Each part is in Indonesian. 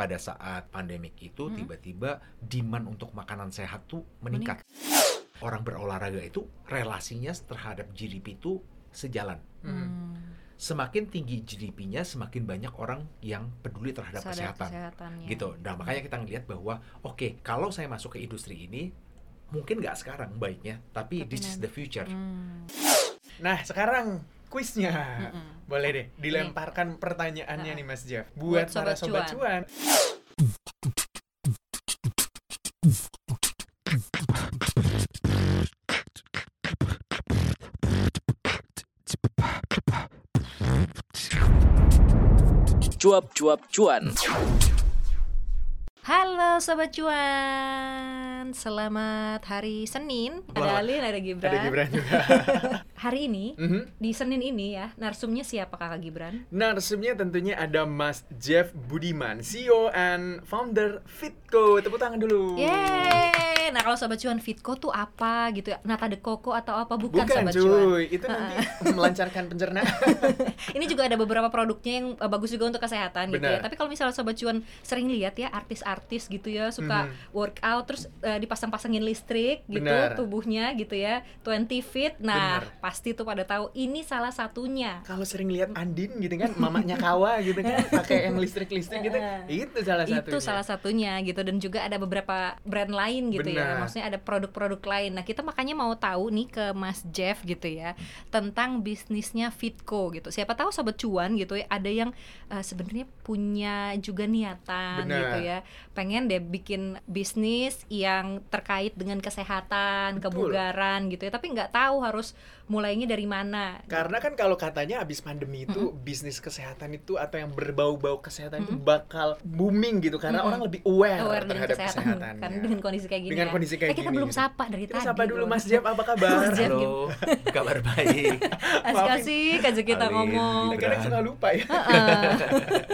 pada saat pandemik itu Hmm. tiba-tiba demand untuk makanan sehat tuh meningkat. Orang berolahraga itu relasinya terhadap GDP itu sejalan. Hmm. Semakin tinggi GDP-nya, semakin banyak orang yang peduli terhadap Sadar kesehatan. Gitu. Nah, makanya kita ngelihat bahwa oke, kalau saya masuk ke industri ini mungkin nggak sekarang baiknya, tapi, Tapi this is the future. Hmm. Nah, sekarang kuisnya. Mm-mm. Boleh deh, dilemparkan pertanyaannya Ha-ha. nih Mas Jeff. Buat Buat, para Sobat sobat cuan. Cuap-cuap cuan. Halo Sobat Cuan, selamat hari Senin. Ada. Alin, ada Gibran. Ada Gibran juga. Hari ini, Mhm. di Senin ini ya, narsumnya siapa Kakak Gibran? Narsumnya tentunya ada Mas Jeff Budiman, CEO and founder Fitco. Tepuk tangan dulu. Yeay! Nah kalau Sobat Cuan Fitco tuh apa gitu ya? Nata de Coco atau apa? Bukan, Bukan Sobat Cuan. cuy, itu nanti melancarkan pencernaan. Ini juga ada beberapa produknya yang uh, bagus juga untuk kesehatan gitu ya. Tapi kalau misalnya Sobat Cuan sering lihat ya artis-artis gitu ya suka Mhm. workout terus uh, dipasang-pasangin listrik gitu Benar. tubuhnya gitu ya 20 fit. Nah, Benar. pasti tuh pada tahu ini salah satunya. Kalau sering lihat Andin gitu kan, mamanya Kawa gitu kan, pakai yang listrik-listrik gitu, itu salah satunya. itu salah satunya gitu dan juga ada beberapa brand lain gitu ya Benar. maksudnya ada produk-produk lain nah kita makanya mau tahu nih ke Mas Jeff gitu ya tentang bisnisnya Fitco gitu siapa tahu sobat cuan gitu ya ada yang eh, sebenarnya punya juga niatan Benar. gitu ya pengen deh bikin bisnis yang terkait dengan kesehatan Betul. kebugaran gitu ya tapi nggak tahu harus mulainya dari mana Karena kan kalau katanya abis pandemi itu bisnis kesehatan itu atau yang berbau-bau kesehatan itu bakal booming gitu karena Mm-mm. orang lebih aware, aware dengan terhadap kesehatan kesehatan. karena dengan kondisi kayak gini Dengan ya. kondisi kayak eh, kita gini, belum sapa dari Kita tadi sapa dulu. Mas Jeff, apa kabar? Mas Jeff, Halo, kabar baik. Asik-asik aja kita Alin, ngomong. Kadang suka lupa ya. Heeh.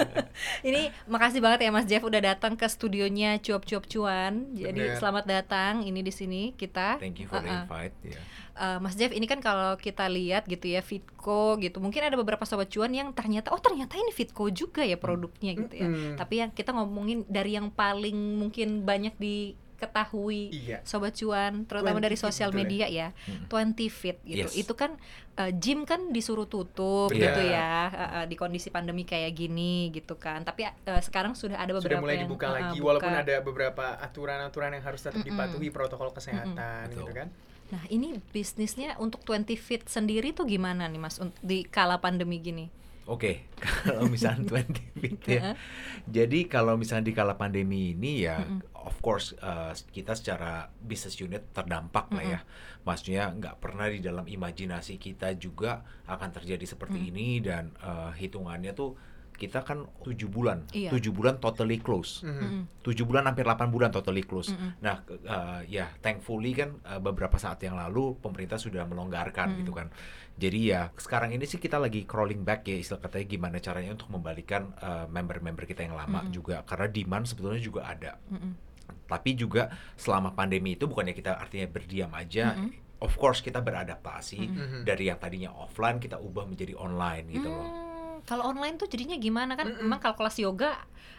Ini makasih banget ya Mas Jeff udah datang ke studionya cuap-cuap cuan. Jadi Bener. selamat datang ini di sini kita. Thank you for the Heeh. invite. ya. Eh, Mas Jeff ini kan kalau kita lihat gitu ya Fitco gitu. Mungkin ada beberapa sobat cuan yang ternyata oh ternyata ini Fitco juga ya produknya gitu ya. Tapi yang kita ngomongin dari yang paling mungkin banyak diketahui Iya. sobat cuan terutama 20 dari Fit sosial ya? media ya Mm. 20 fit gitu Yes. itu kan eh, gym kan disuruh tutup Benar. gitu ya eh, eh, di kondisi pandemi kayak gini gitu kan tapi eh, sekarang sudah ada beberapa Sudah mulai yang, dibuka eh, lagi buka. walaupun ada beberapa aturan-aturan yang harus tetap Mm-mm. dipatuhi protokol kesehatan Betul. gitu kan. Nah ini bisnisnya untuk 20 fit sendiri tuh gimana nih mas di kala pandemi gini? Oke, kalau misalnya 20 feet ya. Jadi kalau misalnya di kala pandemi ini ya, of course uh, kita secara business unit terdampak lah ya. Maksudnya nggak pernah di dalam imajinasi kita juga akan terjadi seperti ini dan uh, hitungannya tuh kita kan tujuh bulan, Iya. tujuh bulan totally close. Mhm. Mm-mm. tujuh bulan hampir 8 bulan totally close. Mm-mm. Nah, ke- uh, ya thankfully kan uh, beberapa saat yang lalu pemerintah sudah melonggarkan Mm. gitu kan. Jadi ya sekarang ini sih kita lagi crawling back ya istilah katanya gimana caranya untuk membalikan uh, member-member kita yang lama Mm-mm. juga karena demand sebetulnya juga ada. Mm-mm. Tapi juga selama pandemi itu bukannya kita artinya berdiam aja. Mm-mm. Of course kita beradaptasi Mhm. dari yang tadinya offline kita ubah menjadi online gitu loh. Hmm, kalau online tuh jadinya gimana kan Mm-mm. memang kalau kelas yoga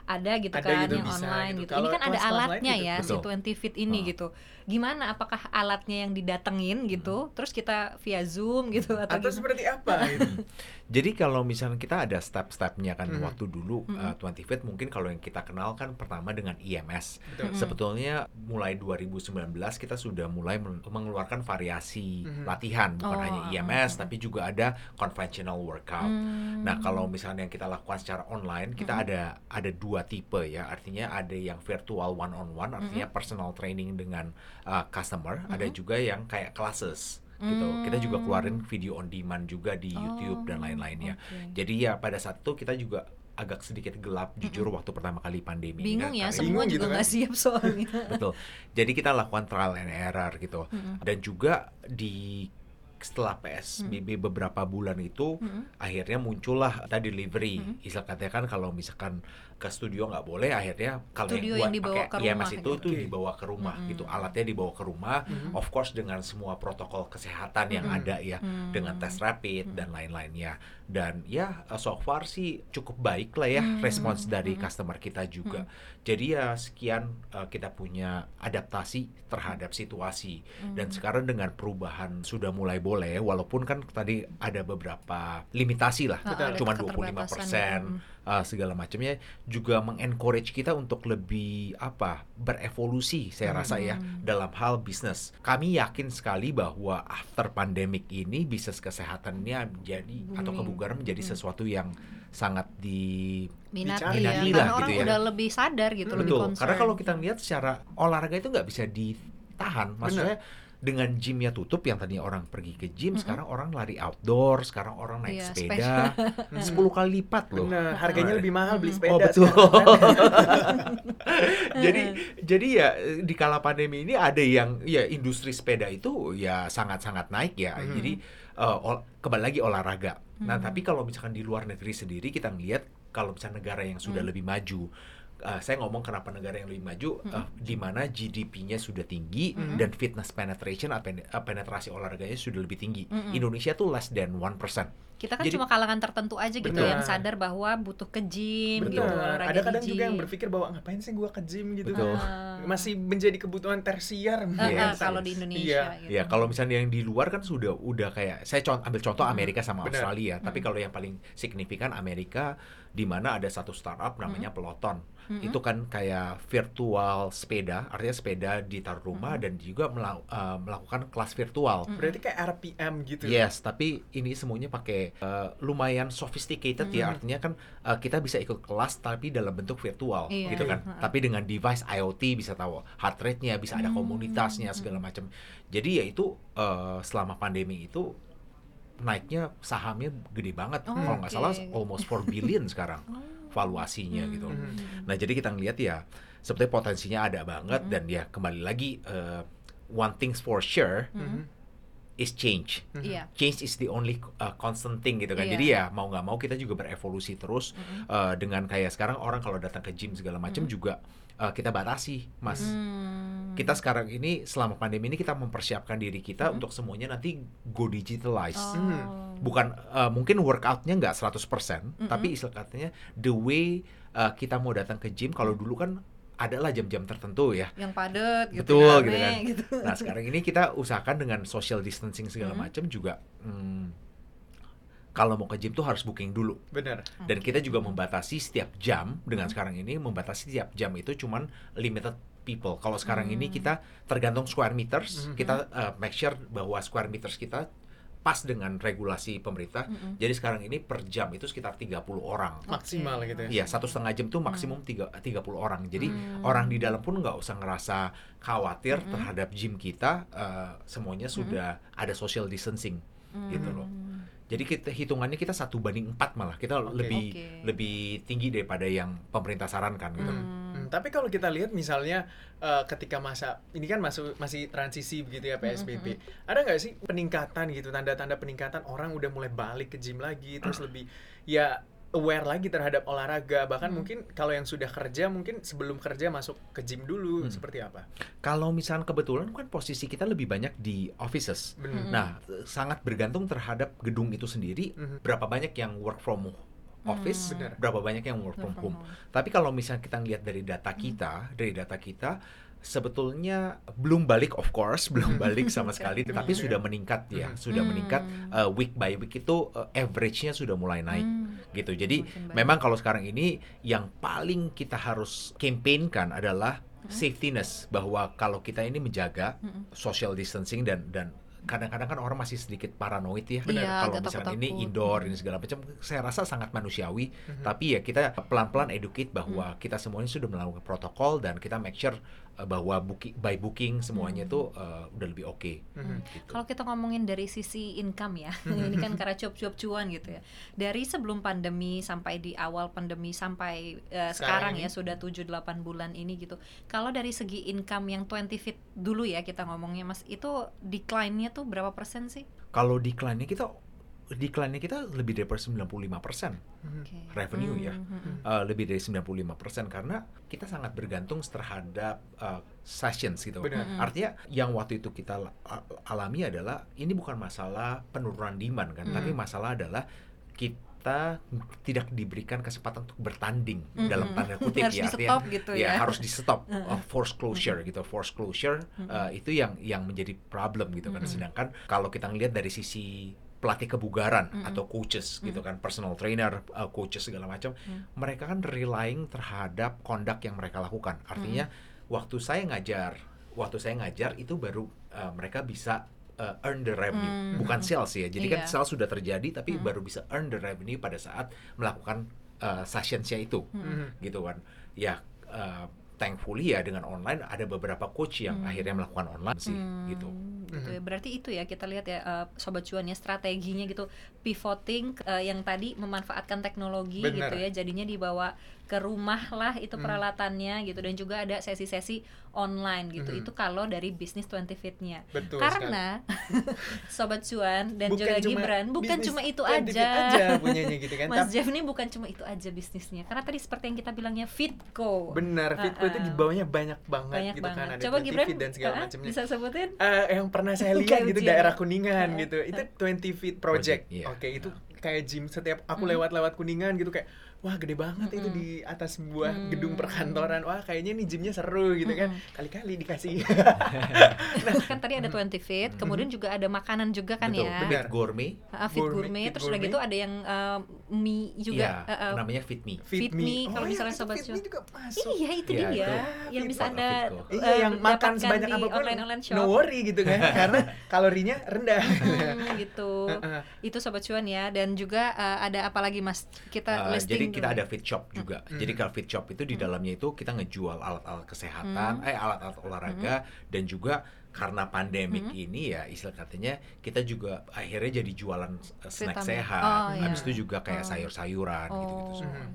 ada gitu Ada kan gitu, yang bisa online gitu. gitu. Ini kan ada alatnya gitu. ya si Betul. 20 fit ini Ah. gitu. Gimana apakah alatnya yang didatengin gitu terus kita via Zoom gitu atau, Atau gimana? seperti apa gitu. Jadi kalau misalnya kita ada step-stepnya kan Mhm. waktu dulu Mhm. uh, 20 Fit mungkin kalau yang kita kenal kan pertama dengan IMS. Betul. Mhm. Sebetulnya mulai 2019 kita sudah mulai men- mengeluarkan variasi Mhm. latihan bukan Oh, hanya IMS ah, ah. tapi juga ada conventional workout. Hmm. Nah, kalau misalnya yang kita lakukan secara online, kita Mhm. ada ada dua tipe ya. Artinya ada yang virtual one on one, artinya personal training dengan uh, customer, ada Mhm. juga yang kayak classes gitu. Kita juga Hmm. keluarin video on demand juga di YouTube dan Oh, lain-lainnya. oke. Jadi ya pada saat itu kita juga agak sedikit gelap jujur waktu pertama kali pandemi. ini bingung kan, ya semua Bingung juga gitu kan. nggak siap soalnya. Betul. Jadi kita lakukan trial and error gitu. Mm-mm. Dan juga di setelah PSBB beberapa bulan itu Mm-mm. akhirnya muncullah tadi delivery. Mm-mm. Istilah katanya kan kalau misalkan ke studio nggak boleh akhirnya kalau Studio yang buat dibawa pakai ke IMS rumah itu gitu. itu Oke. dibawa ke rumah Mm-mm. gitu. Alatnya dibawa ke rumah. Mhm. Of course dengan semua protokol kesehatan yang Mm-mm. ada ya Hmm. dengan tes rapid dan lain-lainnya. Dan ya so far sih cukup baik lah ya Hmm. respons dari Hmm. customer kita juga. Jadi ya sekian uh, kita punya adaptasi terhadap situasi. Dan sekarang dengan perubahan sudah mulai boleh walaupun kan tadi ada beberapa limitasi lah. Ah, ada Cuma keterbatasan, 25% ya. Uh, segala macamnya juga mengencourage kita untuk lebih apa berevolusi saya rasa ya Hmm. dalam hal bisnis. Kami yakin sekali bahwa after pandemic ini bisnis kesehatan ini menjadi atau Booming. kebugaran menjadi Hmm. sesuatu yang sangat di minati Dicari. ya Minati karena lah orang gitu ya. udah lebih sadar gitu lebih betul concern karena kalau kita lihat secara olahraga itu nggak bisa ditahan maksudnya dengan gymnya tutup yang tadinya orang pergi ke gym sekarang orang lari outdoor sekarang orang naik Iya, sepeda 10 kali lipat loh Bener, harganya lebih mahal beli sepeda Oh betul. jadi jadi ya di kala pandemi ini ada yang ya industri sepeda itu ya sangat-sangat naik ya. Mhm. Jadi eh, ol- kembali lagi olahraga. Nah Mhm. tapi kalau misalkan di luar negeri sendiri kita ngelihat kalau misalnya negara yang sudah Mhm. lebih maju. Eh, saya ngomong kenapa negara yang lebih maju, Mhm. eh, di mana GDP-nya sudah tinggi Mhm. dan fitness penetration atau pen- eh, penetrasi olahraganya sudah lebih tinggi. Mhm. Indonesia tuh less than 1%. kita kan Jadi- cuma kalangan tertentu aja gitu Betul. yang sadar bahwa butuh ke gym Betul. gitu olahraga Ada kadang juga yang berpikir bahwa ngapain sih gua ke gym gitu. Betul. Ah. Masih menjadi kebutuhan tersier. Ah, Yes, ah, kalau di Indonesia Iya. gitu. Ya kalau misalnya yang di luar kan sudah udah kayak saya contoh ambil contoh. Amerika sama. Australia. Tapi kalau yang paling signifikan Amerika di mana ada satu startup namanya Peloton. Mhm. Itu kan kayak virtual sepeda, artinya sepeda ditaruh rumah Mhm. dan juga mela- eh, melakukan kelas virtual. Mhm. Berarti kayak RPM gitu. Yes, tapi ini semuanya pakai eh, lumayan sophisticated ya. Mhm. Artinya kan eh, kita bisa ikut kelas tapi dalam bentuk virtual Iya. gitu kan. Mhm. Tapi dengan device IoT bisa tahu heart rate-nya, bisa ada Hmm. komunitasnya segala macam. Jadi ya itu eh, selama pandemi itu naiknya sahamnya gede banget. Oh, Kalau nggak oke. salah almost 4 billion sekarang Oh. valuasinya Hmm. gitu. Nah, jadi kita ngelihat ya sebetulnya potensinya ada banget Mhm. dan ya kembali lagi eh, one things for sure Mhm. is change Mhm. Iya. change is the only uh, constant thing gitu kan. Iya. Jadi ya mau nggak mau kita juga berevolusi terus Mhm. uh, dengan kayak sekarang orang kalau datang ke gym segala macam Mhm. juga uh, kita batasi, Mas. Hmm. Kita sekarang ini selama pandemi ini kita mempersiapkan diri kita Mhm. untuk semuanya nanti go digitalize. Oh. Hmm. Bukan uh, mungkin workoutnya nggak 100%, Mhm. tapi istilah katanya the way uh, kita mau datang ke gym kalau dulu kan adalah jam-jam tertentu ya. yang padat gitu Betul, rame, gitu kan. gitu. Nah sekarang ini kita usahakan dengan social distancing segala Mhm. macam juga. hmm, kalau mau ke gym tuh harus booking dulu. Bener. Dan kita juga membatasi setiap jam dengan Mhm. sekarang ini membatasi setiap jam itu cuman limited people. Kalau sekarang ini Hmm. kita tergantung square meters, Mhm. kita uh, make sure bahwa square meters kita pas dengan regulasi pemerintah. Mm-mm. Jadi sekarang ini per jam itu sekitar 30 orang. Maksimal gitu ya. Iya, satu setengah jam tuh maksimum tiga, 30 orang. Jadi Hmm. orang di dalam pun nggak usah ngerasa khawatir Mm-mm. terhadap gym kita. eh, semuanya sudah ada social distancing. gitu loh. Hmm. Jadi kita hitungannya kita satu banding empat malah. Kita Oke. lebih Oke. lebih tinggi daripada yang pemerintah sarankan gitu. Hmm. Hmm, tapi kalau kita lihat misalnya eh, ketika masa ini kan masuk masih transisi begitu ya PSBB, ada nggak sih peningkatan gitu tanda-tanda peningkatan orang udah mulai balik ke gym lagi terus lebih ya aware lagi terhadap olahraga bahkan Hmm. mungkin kalau yang sudah kerja mungkin sebelum kerja masuk ke gym dulu Hmm. seperti apa? Kalau misalnya kebetulan kan posisi kita lebih banyak di offices. Hmm. Nah, sangat bergantung terhadap gedung itu sendiri. Mhm. Berapa banyak yang work from office, Benar. berapa banyak yang work from home. Tapi kalau misalnya kita lihat dari data Hmm. kita, dari data kita sebetulnya belum balik of course, belum balik sama sekali, Oke. tetapi Hmm. sudah meningkat ya, Hmm. sudah Hmm. meningkat uh, week by week itu uh, average-nya sudah mulai naik Hmm. gitu. Jadi Makin baik. memang kalau sekarang ini yang paling kita harus campaignkan adalah Hmm. safetyness bahwa kalau kita ini menjaga social distancing dan dan kadang-kadang kan orang masih sedikit paranoid ya Benar. Iya, kalau misalnya ini takut-takut. indoor ini segala macam saya rasa sangat manusiawi Mhm. tapi ya kita pelan-pelan educate bahwa Hmm. kita semuanya sudah melakukan protokol dan kita make sure bahwa booking by booking semuanya Hmm. itu uh, udah lebih oke Mhm. gitu. Kalau kita ngomongin dari sisi income ya, ini kan karena cuap-cuap cuan gitu ya. Dari sebelum pandemi sampai di awal pandemi sampai eh, Sekarang sekarang, ini. ya sudah 7-8 bulan ini gitu. Kalau dari segi income yang 20 feet dulu ya kita ngomongnya Mas, itu decline-nya tuh tuh berapa persen sih? Kalau decline-nya kita decline-nya kita lebih dari 95% Mhm. Oke. revenue ya. Hmm, hmm, hmm. Uh, lebih dari 95% karena kita sangat bergantung terhadap uh, sessions gitu. Benar. Mm-mm. Artinya yang waktu itu kita alami adalah ini bukan masalah penurunan demand kan, Mm. tapi masalah adalah kita tidak diberikan kesempatan untuk bertanding Mm-mm. dalam tanda kutip Harus ya di-stop gitu ya. harus di stop Mm-mm. force closure gitu force closure uh, itu yang yang menjadi problem gitu kan Mm-mm. sedangkan kalau kita ngelihat dari sisi pelatih kebugaran Mm-mm. atau coaches gitu kan personal trainer uh, coaches segala macam Mm. mereka kan relying terhadap conduct yang mereka lakukan artinya waktu saya ngajar waktu saya ngajar itu baru uh, mereka bisa uh, earn the revenue Mm. bukan sales ya jadi kan Iya. sales sudah terjadi tapi Mm. baru bisa earn the revenue pada saat melakukan uh, sessionsnya itu Mhm. gitu kan ya uh, thankfully ya dengan online ada beberapa coach yang Hmm. akhirnya melakukan online sih Hmm, gitu gitu ya. Berarti itu ya kita lihat ya uh, sobat cuan ya strateginya gitu pivoting uh, yang tadi memanfaatkan teknologi Benar. gitu ya jadinya dibawa ke rumah lah itu Hmm. peralatannya gitu dan juga ada sesi-sesi online gitu. Mhm. Itu kalau dari bisnis 20 Fit-nya. Betul Karena sobat cuan dan Bukan juga cuma Gibran bukan cuma itu 20 feet aja. aja punyanya gitu kan. Mas Tapi Jeff ini bukan cuma itu aja bisnisnya. Karena tadi seperti yang kita bilangnya Fitco. benar Fitco itu Uh-uh. di bawahnya banyak banget Banyak gitu kan banget. ada Coba 20 Gibran dan segala uh-uh, macamnya. bisa sebutin? Eh, yang pernah saya lihat gitu ujian daerah? Kuningan Uh, gitu. Itu uh. 20 feet project. Project, iya. Oke, itu kayak gym setiap aku Hmm. lewat-lewat Kuningan gitu kayak wah gede banget itu Mm-mm. di atas sebuah Hmm. gedung perkantoran. Wah, kayaknya nih gymnya seru gitu kan. Mm-mm. Kali-kali dikasih. kan tadi ada 20 Fit, kemudian juga ada makanan juga kan betul ya. benar. Fit gourmet Ah, fit Gourmet, gourmet, Fit terus udah gourmet. gitu ada yang uh, mie juga. ya uh, uh, namanya fit me Fit Me, kalau iya, misalnya itu sobat Fit juga masuk. Iya itu Iya, dia itu. yang Fit bisa anda. Iya, uh, yang makan dapatkan sebanyak apa pun online online shop. no worry gitu kan karena kalorinya rendah. Hmm, gitu. Itu sobat cuan ya dan juga uh, ada apa lagi Mas? Kita Uh, listing jadi kita ada fit shop juga. Jadi kalau fit shop itu di dalamnya itu kita ngejual alat-alat kesehatan, eh alat-alat olahraga dan juga karena pandemik ini ya istilah katanya kita juga akhirnya jadi jualan uh, snack Vitamin. sehat. Oh, Habis iya. itu juga kayak Oh. sayur-sayuran gitu-gitu. Oh. semua.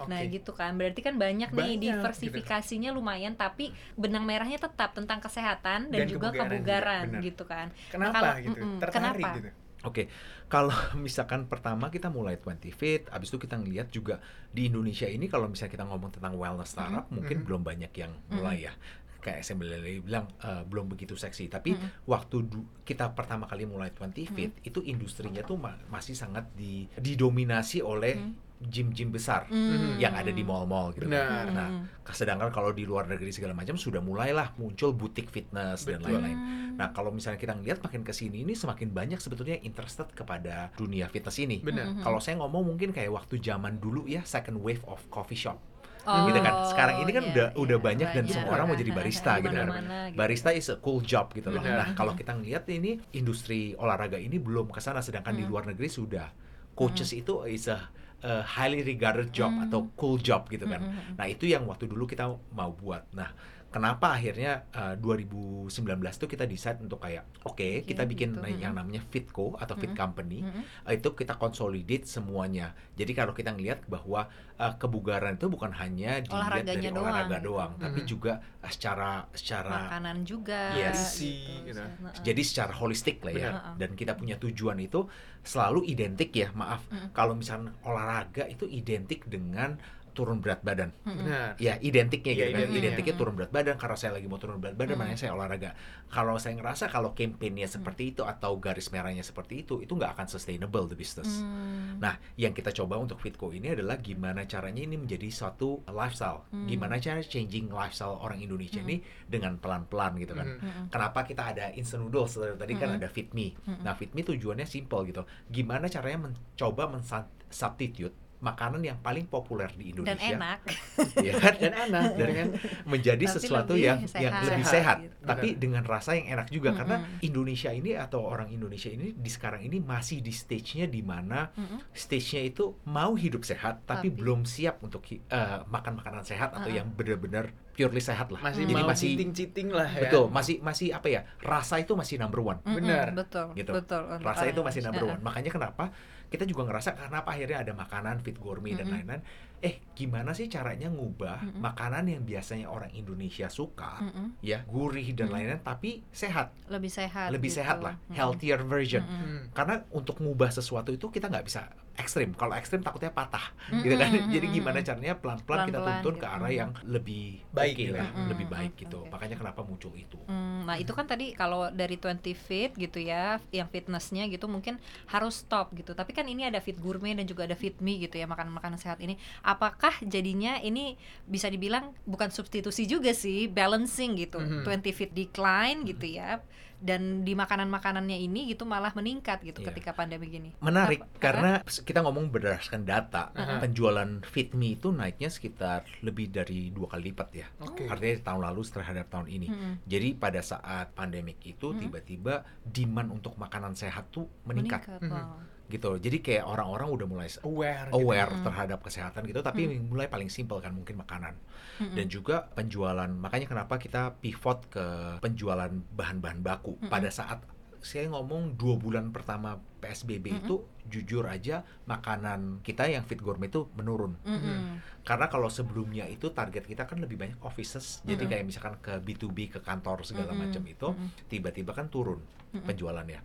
Nah Oke. gitu kan, berarti kan banyak, nih Banyak, gitu. diversifikasinya lumayan, tapi benang merahnya tetap tentang kesehatan dan, Dan juga kebugaran kebugaran gitu kan. Kenapa kalau- gitu? mm-mm, Tertarik kenapa? gitu. Oke, kalau misalkan pertama kita mulai 20 fit, abis itu kita ngelihat juga di Indonesia ini kalau misalnya kita ngomong tentang wellness startup, mungkin Mhm. belum banyak yang mulai ya. Kayak saya bilang eh, belum begitu seksi, tapi Mhm. waktu du- kita pertama kali mulai 20 fit, itu industrinya tuh ma- masih sangat di, didominasi oleh gym-gym besar Hmm. yang ada di mall-mall gitu. Benar. kan. Nah, sedangkan kalau di luar negeri segala macam sudah mulailah muncul butik fitness dan Betul. lain-lain. Hmm. Nah, kalau misalnya kita ngelihat makin ke sini ini semakin banyak sebetulnya interested kepada dunia fitness ini. Benar. Mhm. Kalau saya ngomong mungkin kayak waktu zaman dulu ya second wave of coffee shop. Oh, gitu kan. Sekarang ini kan iya, udah iya, udah banyak, dan banyak. semua orang mau jadi barista Di gitu kan. gitu. Barista is a cool job gitu loh. Nah, kalau kita ngelihat ini industri olahraga ini belum ke sana sedangkan di Hmm. luar negeri sudah. Coaches itu is a a highly regarded job Hmm. atau cool job gitu kan. Hmm, hmm, hmm. Nah, itu yang waktu dulu kita mau buat. Nah, kenapa akhirnya uh, 2019 tuh kita decide untuk kayak oke, kita bikin gitu. yang namanya Fitco atau Fit. Company. Uh, itu kita consolidate semuanya. Jadi kalau kita ngelihat bahwa uh, kebugaran itu bukan hanya dilihat Olahraganya dari doang, olahraga gitu. doang, tapi Mhm. juga uh, secara secara makanan juga Yes. Isi, gitu. Nah, jadi secara holistik lah ya. Benar. Dan kita punya tujuan itu selalu identik ya, maaf. Mm-mm. Kalau misalnya olahraga itu identik dengan turun berat badan. Benar. Ya identiknya Iya, gitu kan. identiknya. Identiknya turun berat badan karena saya lagi mau turun berat badan Hmm. makanya saya olahraga. Kalau saya ngerasa kalau campaignnya seperti itu atau garis merahnya seperti itu itu nggak akan sustainable the business. Hmm. Nah, yang kita coba untuk Fitco ini adalah gimana caranya ini menjadi suatu lifestyle. Hmm. Gimana cara changing lifestyle orang Indonesia ini dengan pelan-pelan gitu kan. Mm-mm. Kenapa kita ada instant noodles tadi kan Mm-mm. ada Fit Me. Mm-mm. Nah, Fit Me tujuannya simple gitu. Gimana caranya mencoba mensubstitute makanan yang paling populer di dan Indonesia enak ya kan? Dan enak dan kan. menjadi Tapi sesuatu lebih yang sehat. yang lebih Sehat, sehat, gitu. tapi Benar. dengan rasa yang enak juga karena Mm-mm. Indonesia ini atau orang Indonesia ini di sekarang ini masih di stage-nya di mana Mm-mm. stage-nya itu mau hidup sehat tapi, Tapi- belum siap untuk eh, makan makanan sehat atau Uh-uh. yang benar-benar purely sehat lah. Masih Jadi mau masih cheating-cheating lah ya. betul, masih masih apa ya? Rasa itu masih number one. Mm-mm, Benar. betul gitu. betul Rasa itu masih number one. Makanya kenapa kita juga ngerasa kenapa akhirnya ada makanan fit gourmet dan Mm-mm. lain-lain. Eh, gimana sih caranya ngubah Mm-mm. makanan yang biasanya orang Indonesia suka, Mm-mm. ya, gurih dan lain-lain tapi sehat, lebih sehat lebih gitu. sehat lah, Mm-mm. healthier version. Mm-mm. Hmm. Karena untuk ngubah sesuatu itu kita nggak bisa ekstrim. Kalau ekstrim takutnya patah, Mm-mm, gitu kan. Jadi gimana caranya pelan-pelan kita tuntun ke gitu. arah yang lebih Baik oke gitu lah, ya. Mm-mm, lebih baik gitu. oke. Makanya kenapa muncul itu. Hmm, nah itu kan tadi kalau dari 20 fit gitu ya, yang fitnessnya gitu mungkin harus stop gitu. Tapi kan ini ada fit gourmet dan juga ada fit me gitu ya makanan-makanan sehat ini. Apakah jadinya ini bisa dibilang bukan substitusi juga sih, balancing gitu. Mhm. 20 fit decline gitu ya. Dan di makanan-makanannya ini gitu malah meningkat gitu Iya. ketika pandemi gini. Menarik Apa- karena kita ngomong berdasarkan data, Aha. penjualan Fit Me itu naiknya sekitar lebih dari dua kali lipat ya. Oke. Artinya di tahun lalu terhadap tahun ini. Mm-mm. Jadi pada saat pandemik itu Mm-mm. tiba-tiba demand untuk makanan sehat tuh meningkat, Mhm. wow. Gitu. Jadi kayak orang-orang udah mulai s- Aware. gitu. aware Mm. terhadap kesehatan gitu, tapi mulai paling simpel kan mungkin makanan Mm-mm. dan juga penjualan. Makanya kenapa kita pivot ke penjualan bahan-bahan baku Mm-mm. pada saat saya ngomong dua bulan pertama PSBB Mm-mm. itu jujur aja makanan kita yang fit gourmet itu menurun Mm-mm. karena kalau sebelumnya itu target kita kan lebih banyak offices jadi Mm-mm. kayak misalkan ke B2B ke kantor segala Mm-mm. macam itu Mm-mm. tiba-tiba kan turun Mm-mm. penjualannya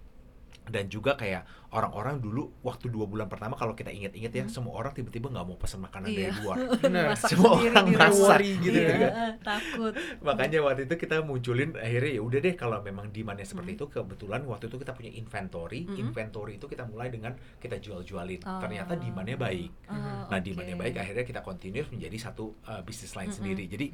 dan juga kayak orang-orang dulu waktu dua bulan pertama kalau kita ingat-ingat ya semua orang tiba-tiba nggak mau pesan makanan Iya. dari luar. Masak Semua orang di masak. gitu Iya, ya. takut. makanya waktu itu kita munculin akhirnya ya udah deh kalau memang demandnya seperti Mm. itu kebetulan waktu itu kita punya inventory Mm-mm. inventory itu kita mulai dengan kita jual-jualin Oh. ternyata demandnya baik Oh, nah demandnya baik akhirnya kita continuous menjadi satu uh, bisnis lain Mm-mm. sendiri jadi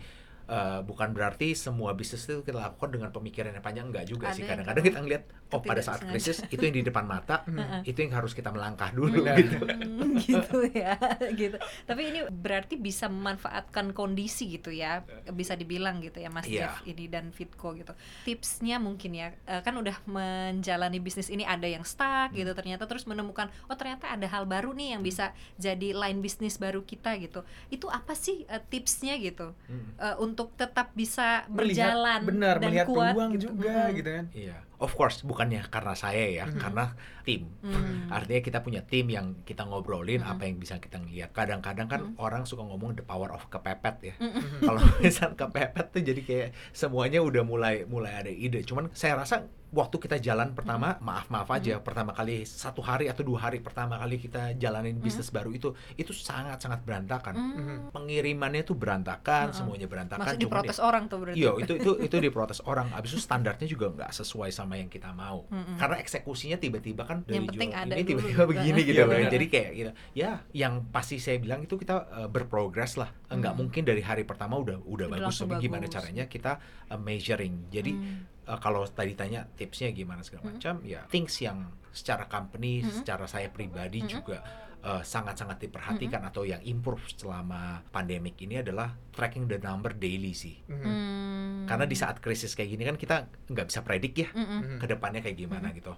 uh, bukan berarti semua bisnis itu kita lakukan dengan pemikiran yang panjang enggak juga Ada sih kadang-kadang kita ngeliat oh pada saat ketidaksengajaan. krisis itu yang di depan mata Hmm. itu yang harus kita melangkah dulu Benar. gitu Hmm, gitu ya gitu tapi ini berarti bisa memanfaatkan kondisi gitu ya bisa dibilang gitu ya Mas Iya. Jeff ini dan Fitco gitu tipsnya mungkin ya eh, kan udah menjalani bisnis ini ada yang stuck gitu ternyata terus menemukan oh ternyata ada hal baru nih yang bisa jadi line bisnis baru kita gitu itu apa sih eh, tipsnya gitu Hmm. Untuk tetap bisa Melihat berjalan benar dan melihat kuat peluang gitu. juga Mm-mm. gitu kan. Iya, of course bukannya karena saya ya, Mhm. karena tim. Hmm. Artinya kita punya tim yang kita ngobrolin Mhm. apa yang bisa kita ngeliat. Kadang-kadang kan Mhm. orang suka ngomong the power of kepepet ya. Mm-mm. Kalau misal kepepet tuh jadi kayak semuanya udah mulai mulai ada ide. Cuman saya rasa waktu kita jalan pertama, maaf maaf aja, pertama kali satu hari atau dua hari pertama kali kita jalanin bisnis baru itu, itu sangat sangat berantakan. Hmm. Pengirimannya tuh berantakan, Mhm. semuanya berantakan. Cuman ya- diprotes orang tuh berarti Iya, itu itu itu diprotes orang. Abis itu standarnya juga nggak sesuai sama yang kita mau. Mm-mm. Karena eksekusinya tiba-tiba kan dari Yang penting jual ada ini tiba-tiba gitu. begini gitu Iya, loh. benar. Jadi kayak gitu. Ya, yang pasti saya bilang itu kita uh, berprogres lah. Nggak Mm. mungkin dari hari pertama udah udah Udah bagus. Tapi gimana caranya kita uh, measuring. Jadi Hmm. uh, kalau tadi tanya tipsnya gimana segala Mm. macam, ya things yang secara company, Mm. secara saya pribadi Mm. juga uh, sangat-sangat diperhatikan atau yang improve selama pandemik ini adalah tracking the number daily sih. Mhm. Hmm. Karena di saat krisis kayak gini kan kita nggak bisa predik ya Mm-mm. Mhm. ke depannya kayak gimana gitu.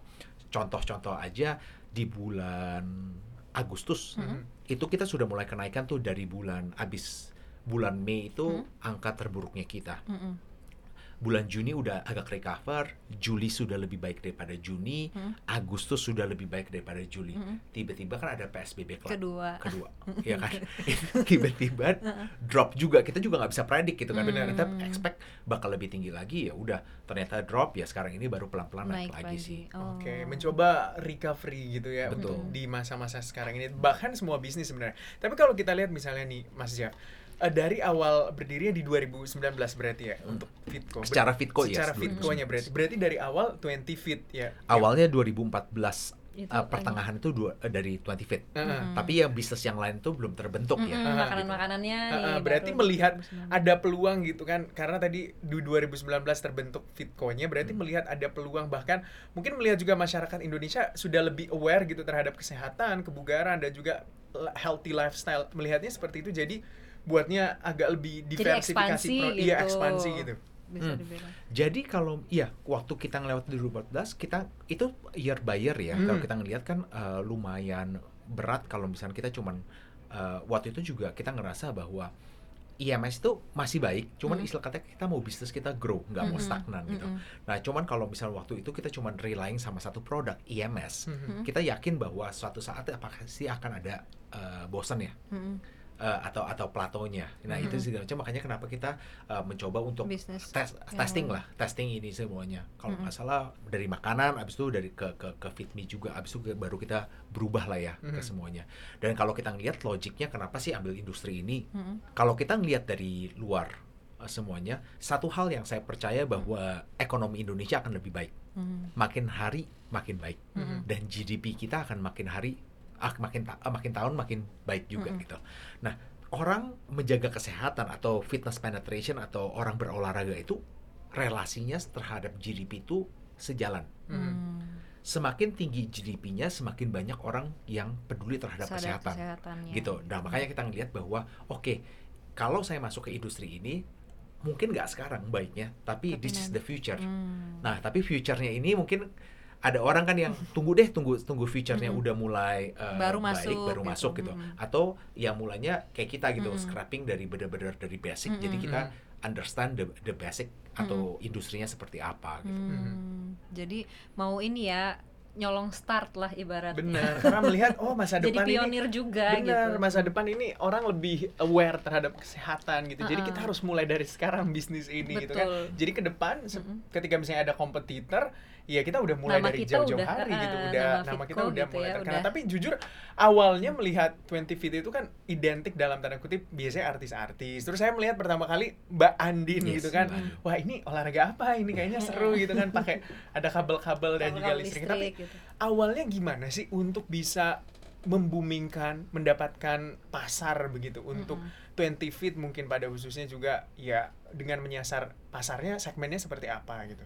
Contoh-contoh aja di bulan Agustus Mhm. itu kita sudah mulai kenaikan tuh dari bulan abis bulan Mei itu angka terburuknya kita. Mm-mm. Bulan Juni udah agak recover, Juli sudah lebih baik daripada Juni, Mhm. Agustus sudah lebih baik daripada Juli. Mhm. Tiba-tiba kan ada PSBB kelas kedua kedua ya kan tiba-tiba drop juga kita juga nggak bisa predik gitu kan Benar. kita expect bakal lebih tinggi lagi ya udah ternyata drop ya sekarang ini baru pelan-pelan naik, lagi, sih Oh. Oke, mencoba recovery gitu ya Betul. untuk di masa-masa sekarang ini. Bahkan semua bisnis sebenarnya. Tapi kalau kita lihat misalnya nih, Mas Jeff, eh, dari awal berdirinya di 2019 berarti ya untuk Fitco. Secara Fitco, yes, Secara 2019. Fitco-nya berarti. Berarti dari awal 20 Fit ya. awalnya 2014 Itu uh, pertengahan itu dua, eh, dari 20 Fit Heeh. Mm-mm. tapi yang bisnis yang lain itu belum terbentuk ya Mm-mm, Ah, makanan-makanannya Ah, nih ah, berarti baru melihat 2019. ada peluang gitu kan karena tadi di 2019 terbentuk Fitco-nya berarti Hmm. melihat ada peluang bahkan mungkin melihat juga masyarakat Indonesia sudah lebih aware gitu terhadap kesehatan, kebugaran dan juga healthy lifestyle. Melihatnya seperti itu jadi buatnya agak lebih Jadi diversifikasi ekspansi pro- iya gitu. ekspansi gitu. bisa Hmm. dibilang Jadi kalau iya waktu kita ngelewat di 2014 kita itu year by year ya Hmm. kalau kita ngelihat kan eh, lumayan berat kalau misalnya kita cuman eh, waktu itu juga kita ngerasa bahwa IMS itu masih baik, cuman Mm. istilah katanya kita mau bisnis kita grow, nggak mau Mm-mm. stagnan gitu. Mm-mm. Nah, cuman kalau misal waktu itu kita cuman relying sama satu produk IMS, Mhm. kita yakin bahwa suatu saat apakah sih akan ada eh, bosan ya Mm-mm. Eh, atau atau platonya. Nah, itu Mhm. segala macam makanya kenapa kita eh, mencoba untuk tes yang- testing lah, testing ini semuanya. Kalau nggak salah dari makanan, abis itu dari ke ke ke fit me juga, abis itu ke- baru kita berubah lah ya ke Mhm. semuanya. Dan kalau kita ngelihat logiknya kenapa sih ambil industri ini? Mm-mm. Kalau kita ngelihat dari luar eh, semuanya, satu hal yang saya percaya bahwa ekonomi Indonesia akan lebih baik. Mm. Makin hari makin baik Mm-mm. dan GDP kita akan makin hari makin ta- ah, makin tahun makin baik juga Mm-mm. gitu. Nah, orang menjaga kesehatan atau fitness penetration atau orang berolahraga itu relasinya terhadap GDP itu sejalan. Mm. Semakin tinggi GDP-nya, semakin banyak orang yang peduli terhadap Sadar kesehatan. Gitu. Nah, makanya kita ngelihat bahwa oke, kalau saya masuk ke industri ini mungkin nggak sekarang baiknya, tapi, Tapi this is the future. Mm. Nah, tapi future-nya ini mungkin ada orang kan yang tunggu deh, tunggu tunggu future-nya Mm-mm. udah mulai uh, Baru baik, masuk baru gitu. masuk gitu. Mm-mm. Atau yang mulanya kayak kita gitu, Mm-mm. scrapping dari benar-benar dari basic. Jadi Mm-mm. kita understand the the basic atau industrinya seperti apa gitu. Hmm, Jadi mau ini ya nyolong start lah ibaratnya. Benar, karena melihat oh masa Jadi depan ini pionir juga Benar, gitu. masa depan ini orang lebih aware terhadap kesehatan gitu. Jadi Uh-uh. kita harus mulai dari sekarang bisnis ini gitu kan. Betul. Jadi ke depan Mm-mm. ketika misalnya ada kompetitor, ya kita udah mulai Nama dari jauh-jauh hari gitu, uh, udah nama nama, kita udah gitu mulai ya, terkenal. udah. Tapi jujur awalnya melihat 20 Fit itu kan identik dalam tanda kutip biasanya artis-artis. Terus saya melihat pertama kali Mbak Andin Yes, gitu kan. Wah, ini olahraga apa? Ini kayaknya seru gitu kan pakai ada kabel-kabel dan juga Kabel listrik. Tapi gitu. awalnya gimana sih untuk bisa membumingkan, mendapatkan pasar begitu untuk 20 feet mungkin pada khususnya juga ya dengan menyasar pasarnya segmennya seperti apa gitu.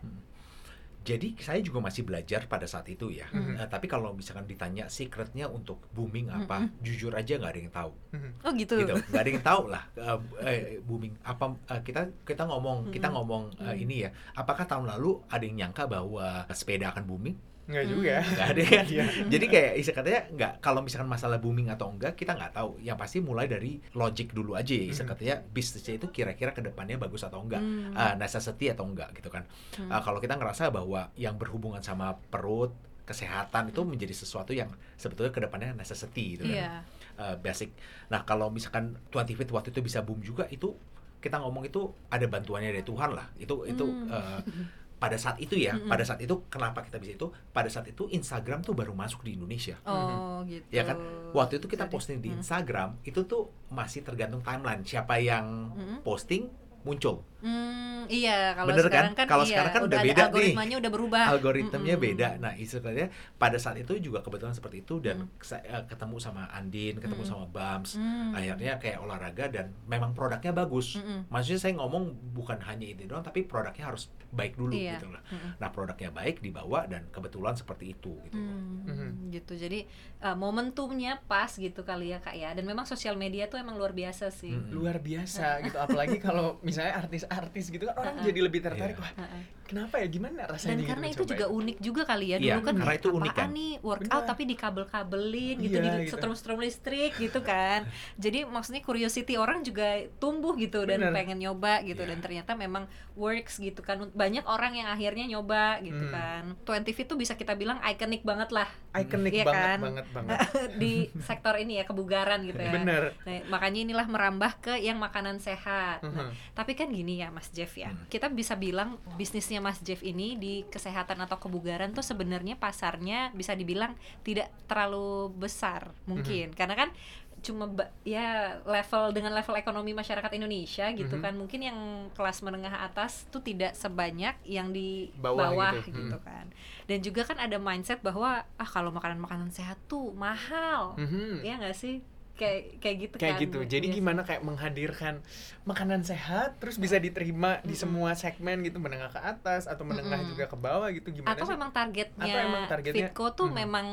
Jadi saya juga masih belajar pada saat itu ya. Mhm. Eh, tapi kalau misalkan ditanya secretnya untuk booming apa, jujur aja nggak ada yang tahu. Mhm. Oh gitu. gitu nggak ada yang tahu lah eh, eh, booming apa eh, kita kita ngomong kita Mm-mm. ngomong eh, Mm. ini ya apakah tahun lalu ada yang nyangka bahwa sepeda akan booming Enggak Hmm. juga. nggak ada kan Iya. jadi kayak istilah katanya nggak kalau misalkan masalah booming atau enggak kita nggak tahu yang pasti mulai dari logic dulu aja ya istilah Mm. katanya bisnisnya itu kira-kira ke depannya bagus atau enggak Hmm. Eh, necessity atau enggak gitu kan Hmm. Eh, kalau kita ngerasa bahwa yang berhubungan sama perut kesehatan itu menjadi sesuatu yang sebetulnya ke depannya necessity gitu kan Iya. uh, basic. Nah kalau misalkan 20 feet waktu itu bisa boom juga itu kita ngomong itu ada bantuannya dari Tuhan lah. Itu itu Hmm. uh, pada saat itu ya, Mm-mm. pada saat itu kenapa kita bisa itu? Pada saat itu Instagram tuh baru masuk di Indonesia. Oh gitu. Ya kan? Waktu itu kita Jadi, posting di hmm. Instagram itu tuh masih tergantung timeline siapa yang Mm-mm. posting muncul. Hmm, iya kalau Bener kan? sekarang kan, Kalau iya, sekarang kan udah ada beda nih. algoritmanya udah berubah. algoritmanya Mm-mm. beda. Nah, istilahnya pada saat itu juga kebetulan seperti itu dan Mm. saya ketemu sama Andin, ketemu Mm-mm. sama Bams. Hmm. Akhirnya kayak olahraga dan memang produknya bagus. Mm-mm. Maksudnya saya ngomong bukan hanya itu doang tapi produknya harus baik dulu Iya. gitu lah. Mm-mm. Nah, produknya baik dibawa dan kebetulan seperti itu gitu. loh. Hmm, Mhm. gitu jadi uh, momentumnya pas gitu kali ya kak ya dan memang sosial media tuh emang luar biasa sih Mm-mm. Luar biasa gitu apalagi kalau misalnya artis-artis gitu kan orang jadi lebih tertarik Iya. wah Heeh. Kenapa ya gimana dan rasanya gitu karena itu juga ya? unik juga kali ya dulu Iya, kan karena itu unik kan. nih workout Benar. tapi dikabel-kabelin gitu Iya, di gitu. setrum-setrum listrik gitu kan jadi maksudnya curiosity orang juga tumbuh gitu dan Benar. pengen nyoba gitu Iya. dan ternyata memang works gitu kan banyak orang yang akhirnya nyoba gitu Hmm. kan 20 Fit tuh bisa kita bilang ikonik banget lah ikonik Iya banget kan? banget banget di sektor ini ya kebugaran gitu ya bener Nah, makanya inilah merambah ke yang makanan sehat. Nah, Mhm. tapi kan gini ya Mas Jeff ya. Hmm. Kita bisa bilang bisnisnya Mas Jeff ini di kesehatan atau kebugaran tuh sebenarnya pasarnya bisa dibilang tidak terlalu besar mungkin. Karena kan cuma ya level dengan level ekonomi masyarakat Indonesia gitu Mhm. kan mungkin yang kelas menengah atas tuh tidak sebanyak yang di Bawah bawah, gitu. gitu, Mhm. kan dan juga kan ada mindset bahwa ah kalau makanan-makanan sehat tuh mahal Mhm. ya nggak sih kayak kayak gitu kayak kan gitu jadi biasanya. gimana kayak menghadirkan makanan sehat terus bisa diterima di semua segmen gitu menengah ke atas atau menengah Mm-mm. juga ke bawah gitu gimana atau sih memang targetnya, Atau emang targetnya- Fitco tuh Mhm. memang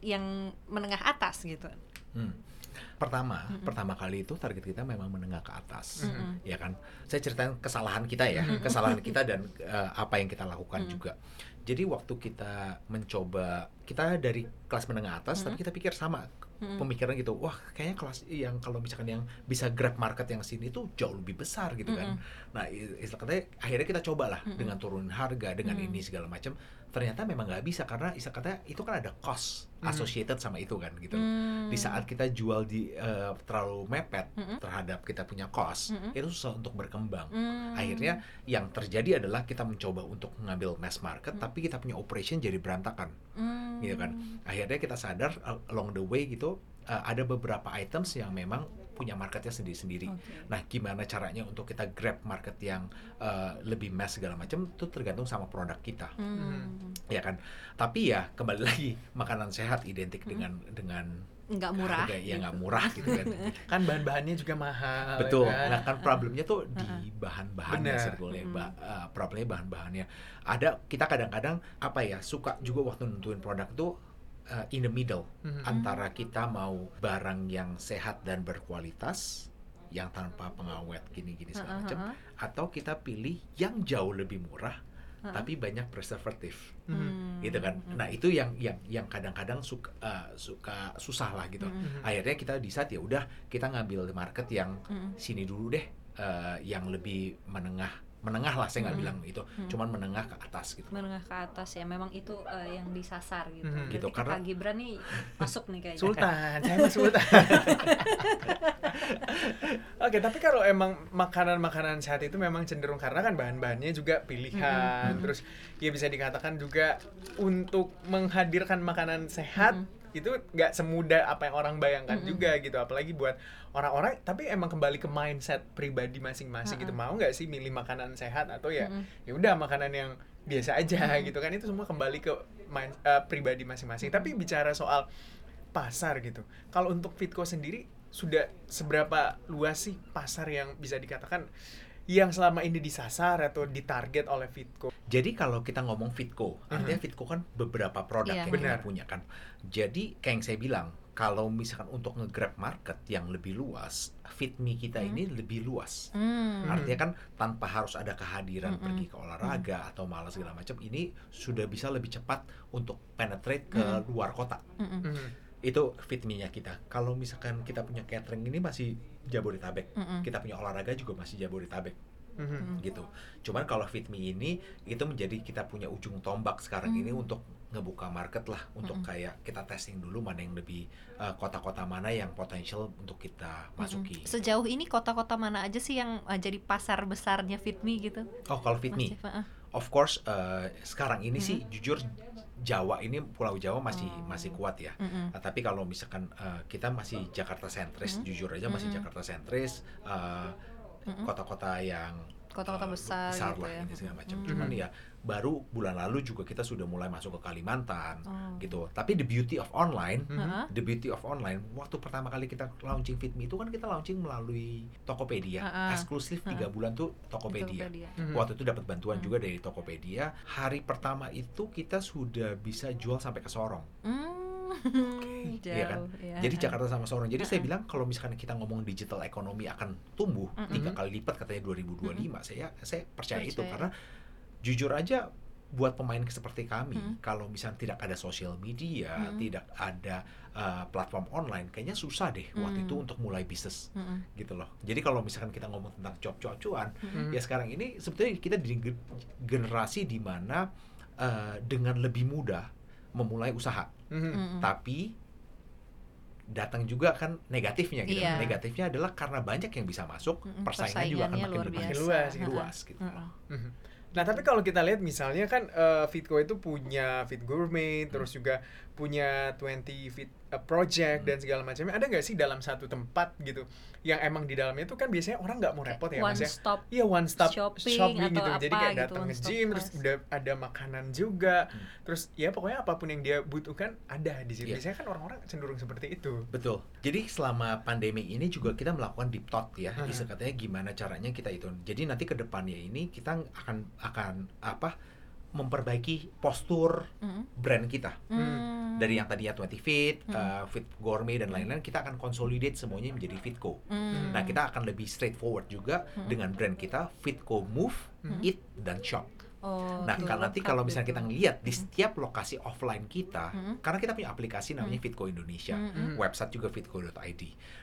yang menengah atas gitu Hmm. Pertama, Mm-mm. pertama kali itu target kita memang menengah ke atas. Mhm. Mm-mm. ya kan saya ceritain kesalahan kita ya Mhm. kesalahan kita dan eh, apa yang kita lakukan Mhm. juga jadi waktu kita mencoba kita dari kelas menengah atas Mhm. tapi kita pikir sama Mm-mm. pemikiran gitu wah kayaknya kelas yang kalau misalkan yang bisa grab market yang sini tuh jauh lebih besar gitu kan nah i- istilah katanya akhirnya kita coba lah Mm-mm. dengan turunin harga dengan Mm. ini segala macam ternyata memang nggak bisa karena istilah katanya itu kan ada cost Mm. associated sama itu kan gitu Hmm. di saat kita jual di eh, terlalu mepet Mm-mm. terhadap kita punya cost Mm-mm. itu susah untuk berkembang Hmm. akhirnya yang terjadi adalah kita mencoba untuk mengambil mass market Mm. tapi kita punya operation jadi berantakan Hmm. gitu kan. akhirnya kita sadar uh, along the way gitu uh, ada beberapa items yang memang punya marketnya sendiri-sendiri. Oke. Nah, gimana caranya untuk kita grab market yang uh, lebih mass segala macam itu tergantung sama produk kita, Hmm. ya kan. Tapi ya kembali lagi makanan sehat identik dengan dengan nggak murah harga yang nggak murah gitu kan. kan bahan-bahannya juga mahal Betul. kan? Nah, kan problemnya tuh di bahan-bahannya sebetulnya. Mm. Ba- uh, problemnya bahan-bahannya. Ada kita kadang-kadang apa ya suka juga waktu nentuin produk tuh uh, in the middle Mhm. antara kita mau barang yang sehat dan berkualitas yang tanpa pengawet gini-gini segala Heeh, macam atau kita pilih yang jauh lebih murah Heeh. tapi banyak preservatif Mhm. Hmm. gitu kan. Nah, itu yang yang yang kadang-kadang suka uh, suka susah lah gitu. Hmm. Akhirnya kita decide ya udah kita ngambil market yang Hmm. sini dulu deh eh, yang lebih menengah menengah lah saya nggak Mm. bilang itu Mm. cuman menengah ke atas gitu menengah ke atas ya memang itu eh, yang disasar gitu. Berarti Gitu, karena- Kak Gibran nih masuk nih kayaknya. Sultan, saya mah Sultan. Oke, tapi kalau emang makanan-makanan sehat itu memang cenderung karena kan bahan-bahannya juga pilihan, Mm-mm. terus ya bisa dikatakan juga untuk menghadirkan makanan sehat itu nggak semudah apa yang orang bayangkan Mm-mm. juga gitu, apalagi buat orang-orang. Tapi emang kembali ke mindset pribadi masing-masing gitu, Mm-mm. mau nggak sih milih makanan sehat atau ya Mm-mm. ya udah makanan yang biasa aja Mm-mm. gitu kan itu semua kembali ke mind, eh, pribadi masing-masing. Tapi bicara soal pasar gitu. Kalau untuk Fitco sendiri sudah seberapa luas sih pasar yang bisa dikatakan yang selama ini disasar atau ditarget oleh Fitco? jadi kalau kita ngomong Fitco artinya Fitco kan beberapa produk Iya. yang kita Benar. punya kan jadi kayak yang saya bilang kalau misalkan untuk nge-grab market yang lebih luas FitMe kita Hmm. ini lebih luas Hmm. Artinya kan tanpa harus ada kehadiran Mm-mm. pergi ke olahraga atau malas segala macam, ini sudah bisa lebih cepat untuk penetrate ke Mm. luar kota. Mm-mm. Mhm. Itu fit me-nya kita. Kalau misalkan kita punya catering ini masih Jabodetabek, Mm-mm. kita punya olahraga juga masih Jabodetabek Mhm. gitu. Cuman kalau fit me ini itu menjadi kita punya ujung tombak sekarang Mm. ini untuk ngebuka market lah, untuk Mm-mm. kayak kita testing dulu mana yang lebih uh, kota-kota mana yang potensial untuk kita masuki. Mm-mm. Sejauh ini kota-kota mana aja sih yang eh, jadi pasar besarnya Fitme gitu? Oh, kalau fit Mas me, Jeff? Heeh. Of course eh, sekarang ini sih jujur Jawa ini Pulau Jawa masih Oh. masih kuat ya. Mm-mm. Nah, tapi kalau misalkan eh, kita masih Jakarta sentris, Mm. jujur aja masih Mm-mm. Jakarta sentris, eh, Mm-mm. kota-kota yang Kota-kota eh, besar gitu lah ya. ini segala macam. Mm. Cuman ya baru bulan lalu juga kita sudah mulai masuk ke Kalimantan Oh. gitu. Tapi the beauty of online. Heeh. The beauty of online, waktu pertama kali kita launching FitMe itu kan kita launching melalui Tokopedia, Ha-ha. eksklusif tiga Ha-ha. bulan tuh Tokopedia. Tokopedia. Mhm. Waktu itu dapat bantuan Hmm. juga dari Tokopedia. Hari pertama itu kita sudah bisa jual sampai ke Sorong. Hmm, jauh. Iya kan? ya. Jadi Jakarta sama Sorong. Jadi saya Ha-ha. bilang kalau misalkan kita ngomong digital ekonomi akan tumbuh tiga kali lipat katanya 2025, saya saya percaya, itu Percaya. karena jujur aja buat pemain seperti kami, Mm. kalau misalnya tidak ada sosial media, Mm. tidak ada uh, platform online, kayaknya susah deh waktu Mm. itu untuk mulai bisnis Mm-mm. gitu loh. Jadi kalau misalkan kita ngomong tentang cuap-cuap-cuan, Mhm. ya sekarang ini sebetulnya kita di ge- generasi di mana uh, dengan lebih mudah memulai usaha, Mhm. Mm-mm. tapi datang juga kan negatifnya gitu. Iya. Negatifnya adalah karena banyak yang bisa masuk, Mm-mm, persaingan juga akan persaingannya makin luar Makin biasa. luas, gitu. luas gitu. Mm-mm. Mhm. Nah tapi kalau kita lihat misalnya kan eh, Fitco itu punya Fit Gourmet, Hmm. terus juga punya 20 Fit eh, Project Hmm. dan segala macamnya. Ada nggak sih dalam satu tempat gitu yang emang di dalamnya itu kan biasanya orang nggak mau repot ya One mas ya? stop Iya one stop shopping shopping, atau gitu. Jadi apa kayak gitu, datang ke stop gym terus udah ada makanan juga. Hmm. Terus ya pokoknya apa pun yang dia butuhkan ada di situ. Iya. Biasanya kan orang-orang cenderung seperti itu. Betul. Jadi selama pandemi ini juga kita melakukan deep thought ya. Hmm. Katanya gimana caranya kita itu. Jadi nanti ke depannya ini kita akan akan apa memperbaiki postur Mm-mm. brand kita. Mm. Dari yang tadinya 20 Fit, Hmm. uh, Fit Gourmet dan lain-lain kita akan consolidate semuanya menjadi Fitco. Mm. Nah, kita akan lebih straightforward juga Hmm. dengan brand kita Fitco Move, Hmm. Eat dan Shop. Oh, Nah, kan nanti kalau misalnya kita ngeliat di setiap lokasi offline kita, Mm-mm. karena kita punya aplikasi namanya Fitco Indonesia, Mm-mm. website juga fitco.id.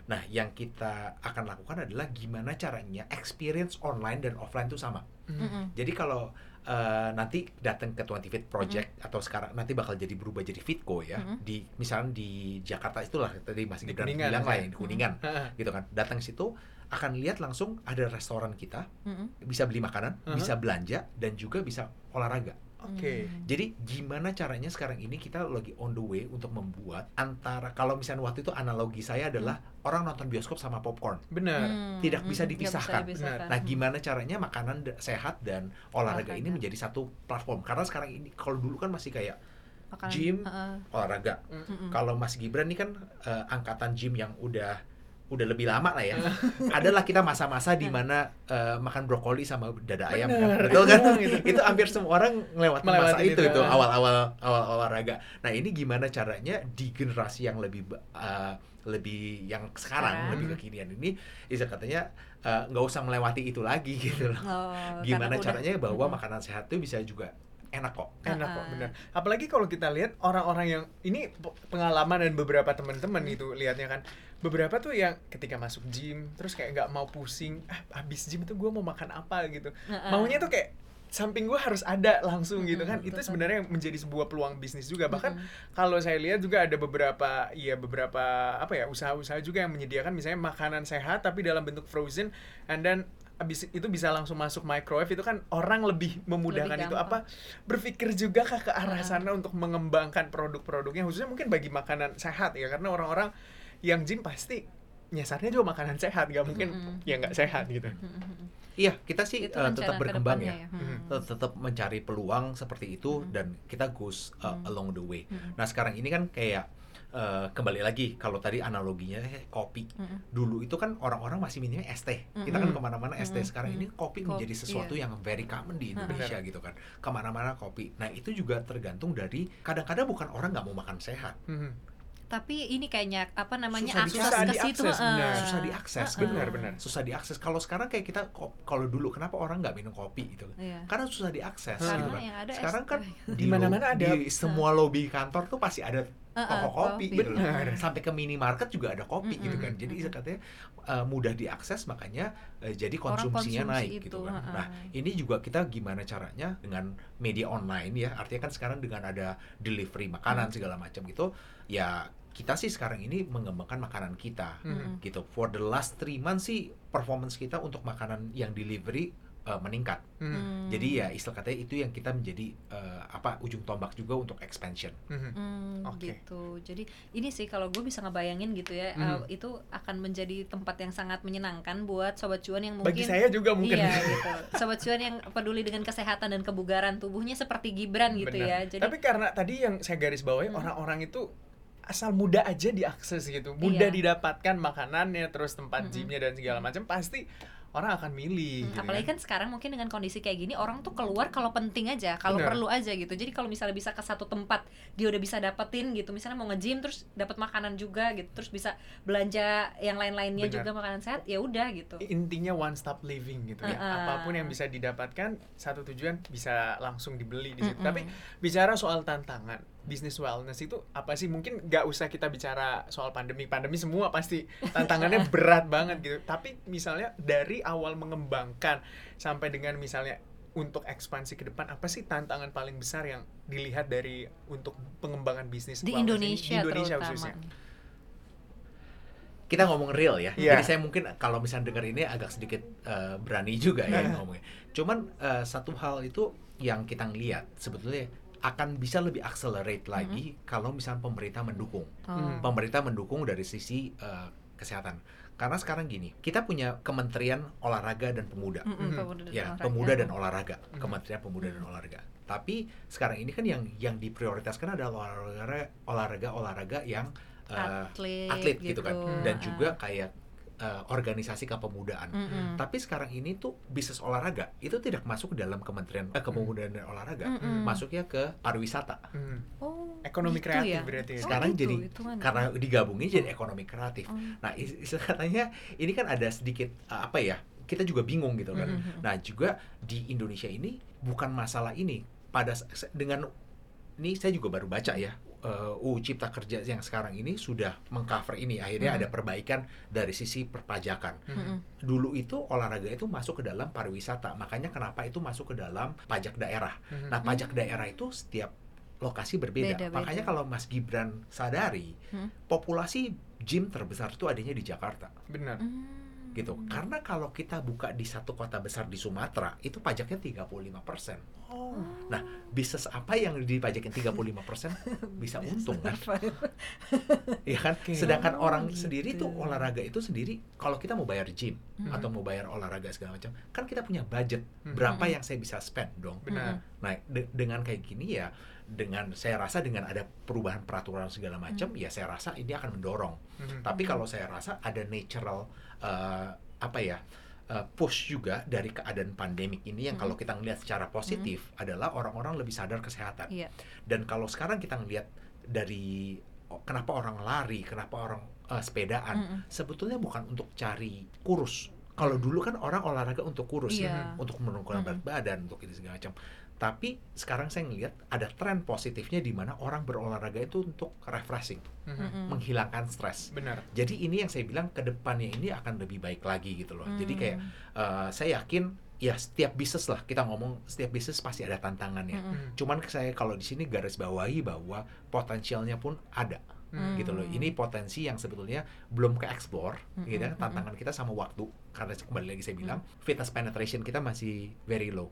Nah, yang kita akan lakukan adalah gimana caranya experience online dan offline itu sama. Mm-mm. Jadi kalau eh, nanti datang ke 20 Fit Project atau sekarang nanti bakal jadi berubah jadi Fitco ya, Mm-mm. di misalnya di Jakarta itulah tadi Mas Di Gibran Kuningan, bilang lah ya. ya, di Kuningan Heeh. gitu kan. Datang situ akan lihat langsung ada restoran kita, Mm-mm. bisa beli makanan, Uh-huh. bisa belanja dan juga bisa olahraga. Oke. Mm. Jadi gimana caranya sekarang ini kita lagi on the way untuk membuat antara kalau misalnya waktu itu analogi saya adalah orang nonton bioskop sama popcorn. Benar. Hmm, Tidak hmm, bisa nggak dipisahkan. dipisahkan. Nah, gimana caranya makanan sehat dan olahraga ini Olahraga. menjadi satu platform? Karena sekarang ini kalau dulu kan masih kayak Makanan- gym, Heeh. olahraga. Mm-mm. Kalau Mas Gibran ini kan eh, angkatan gym yang udah udah lebih lama lah ya. Adalah kita masa-masa di mana eh, makan brokoli sama dada ayam kan. Betul kan? Gitu. itu hampir semua orang melewati masa Melewati itu itu, itu ah. awal-awal awal olahraga. Nah, ini gimana caranya di generasi yang lebih eh, lebih yang sekarang Sekarang. lebih kekinian ini bisa katanya eh, nggak usah melewati itu lagi gitu loh. Oh, Gimana karena udah- caranya bahwa makanan sehat itu bisa juga enak kok. enak kok bener. Apalagi kalau kita lihat orang-orang yang ini pe- pengalaman dan beberapa teman-teman itu lihatnya kan. Beberapa tuh yang ketika masuk gym terus kayak nggak mau pusing ah habis gym itu gue mau makan apa gitu. Maunya tuh kayak samping gue harus ada langsung gitu kan. Mm-mm, itu sebenarnya menjadi sebuah peluang bisnis juga. Bahkan Mm-mm. kalau saya lihat juga ada beberapa ya beberapa apa ya usaha-usaha juga yang menyediakan. Misalnya makanan sehat tapi dalam bentuk frozen and then abis itu bisa langsung masuk microwave itu kan orang lebih memudahkan Lebih itu apa berpikir juga kah ke arah sana untuk mengembangkan produk-produknya khususnya mungkin bagi makanan sehat ya karena orang-orang yang gym pasti nyasarnya juga makanan sehat gak mungkin Mm-mm. ya nggak sehat gitu. Iya, kita sih Itu rencana tetap ke berkembang depannya ya. Hmm. Tet- tetap mencari peluang seperti itu Mm. dan kita goes uh, Mm. along the way. Mm-mm. Nah sekarang ini kan kayak uh, kembali lagi kalau tadi analoginya eh, kopi Mm-mm. dulu itu kan orang-orang masih minumnya es teh. Kita kan ke mana-mana es teh. Sekarang ini kopi Kopi, menjadi sesuatu iya. yang very common di Indonesia gitu kan. Ke mana-mana kopi. Nah itu juga tergantung dari kadang-kadang bukan orang nggak mau makan sehat, Mhm. Tapi ini kayaknya apa namanya Susah akses Susah ke diakses, situ benar. heeh. susah diakses. Heeh. gitu. Benar-benar. Susah diakses. Kalau sekarang kayak kita kalau dulu kenapa orang nggak minum kopi gitu? Iya. Karena susah diakses Karena gitu kan. Sekarang kan. Di mana-mana ada. di semua lobi kantor tuh pasti ada Heeh, toko kopi, kopi. gitu. Benar. Sampai ke minimarket juga ada kopi gitu kan. Jadi katanya uh, mudah diakses makanya uh, jadi Orang konsumsinya konsumsi naik gitu itu, kan. heeh. Nah, ini juga kita gimana caranya dengan media online ya. Artinya kan sekarang dengan ada delivery makanan segala macam gitu, ya kita sih sekarang ini mengembangkan makanan kita Mhm. gitu. For the last three months sih performance kita untuk makanan yang delivery uh, meningkat. Hmm. Jadi ya istilah katanya itu yang kita menjadi eh, apa ujung tombak juga untuk expansion. Mhm. Hmm, Oke. gitu. Jadi ini sih kalau gue bisa ngebayangin gitu ya, Hmm. eh, itu akan menjadi tempat yang sangat menyenangkan buat sobat cuan yang mungkin bagi saya juga mungkin Iya gitu. Sobat cuan yang peduli dengan kesehatan dan kebugaran tubuhnya seperti Gibran gitu Benar. ya. Jadi Tapi karena tadi yang saya garis bawahi Hmm. orang-orang itu asal mudah aja diakses gitu, mudah Iya. didapatkan makanannya, terus tempat Mm-mm. gymnya dan segala macam pasti orang akan milih. Hmm, gitu apalagi ya. kan sekarang mungkin dengan kondisi kayak gini orang tuh keluar kalau penting aja, kalau perlu aja gitu. Jadi kalau misalnya bisa ke satu tempat dia udah bisa dapetin gitu, misalnya mau nge-gym terus dapat makanan juga gitu, terus bisa belanja yang lain-lainnya juga makanan sehat, ya udah gitu. intinya one stop living gitu ya. Uh-uh. Apa pun yang bisa didapatkan satu tujuan bisa langsung dibeli di situ. Mm-mm. Tapi bicara soal tantangan, bisnis wellness itu apa sih? Mungkin nggak usah kita bicara soal pandemi. Pandemi semua pasti tantangannya berat banget gitu. Tapi misalnya dari awal mengembangkan sampai dengan misalnya untuk ekspansi ke depan apa sih tantangan paling besar yang dilihat dari untuk pengembangan bisnis di ini? Indonesia, di Indonesia terutama. khususnya? Kita ngomong real ya. Iya. Jadi saya mungkin kalau misalnya dengar ini agak sedikit eh, berani juga ya ngomongnya. Cuman eh, satu hal itu yang kita ngelihat sebetulnya akan bisa lebih accelerate lagi kalau misalnya pemerintah mendukung. Oh. Hmm. Pemerintah mendukung dari sisi eh, kesehatan. Karena sekarang gini, kita punya Kementerian Olahraga dan Pemuda. Mm-mm, Mhm. pemuda dan ya olahraga. pemuda dan olahraga Mhm. kementerian pemuda dan olahraga tapi sekarang ini kan yang yang diprioritaskan adalah olahraga olahraga olahraga yang eh, atlet, atlet gitu kan dan Ah. juga kayak eh, organisasi kepemudaan Mm-mm. tapi sekarang ini tuh bisnis olahraga itu tidak masuk ke dalam kementerian eh, kepemudaan dan olahraga Mm-mm. masuknya ke pariwisata Hmm. Oh, Ekonomi gitu kreatif ya? berarti ya? sekarang gitu, jadi karena digabungin jadi ekonomi kreatif Oh. Nah, katanya ini kan ada sedikit uh, apa ya? kita juga bingung gitu kan. Mhm. Nah juga di Indonesia ini bukan masalah ini pada dengan ini saya juga baru baca ya eh, UU Cipta Kerja yang sekarang ini sudah mengcover ini akhirnya Mhm. ada perbaikan dari sisi perpajakan. Mhm. Dulu itu olahraga itu masuk ke dalam pariwisata, makanya kenapa itu masuk ke dalam pajak daerah. Mhm. Nah, pajak daerah itu setiap lokasi berbeda. Beda-beda. Makanya kalau Mas Gibran sadari, Hmm. populasi gym terbesar itu adanya di Jakarta, Benar. Hmm. Gitu. Karena kalau kita buka di satu kota besar di Sumatera, itu pajaknya 35%. Oh. Nah, bisnis apa yang dipajakin 35% bisa untung kan? Iya kan? Oke. Sedangkan Oh, orang gitu. sendiri tuh olahraga itu sendiri kalau kita mau bayar gym Hmm. atau mau bayar olahraga segala macam, kan kita punya budget Hmm. berapa Hmm. yang saya bisa spend dong. Benar. Nah, de- dengan kayak gini ya, dengan saya rasa dengan ada perubahan peraturan segala macam, ya saya rasa ini akan mendorong. Mhm. Tapi kalau saya rasa ada natural eh, apa ya eh, push juga dari keadaan pandemik ini yang Mhm. kalau kita ngelihat secara positif adalah orang-orang lebih sadar kesehatan. Iya. Dan kalau sekarang kita ngelihat dari oh, kenapa orang lari, kenapa orang eh, sepedaan, Mm-mm. sebetulnya bukan untuk cari kurus. Kalau dulu kan orang olahraga untuk kurus, Iya. untuk menurunkan berat Mm-mm. badan, untuk ini segala macam. Tapi sekarang saya ngelihat ada tren positifnya di mana orang berolahraga itu untuk refreshing, Mhm. Mm-mm. menghilangkan stres. Benar. Jadi ini yang saya bilang ke depannya ini akan lebih baik lagi gitu loh. Jadi Hmm. kayak eh, saya yakin ya setiap bisnis lah kita ngomong setiap bisnis pasti ada tantangannya. Mm-mm. Mhm. Cuman saya kalau di sini garis bawahi bahwa potensialnya pun ada Mhm. gitu loh. Hmm. Ini potensi yang sebetulnya belum ke explore Mm-mm, gitu ya. mm-mm. Tantangan kita sama waktu karena kembali lagi saya bilang fitness penetration kita masih very low.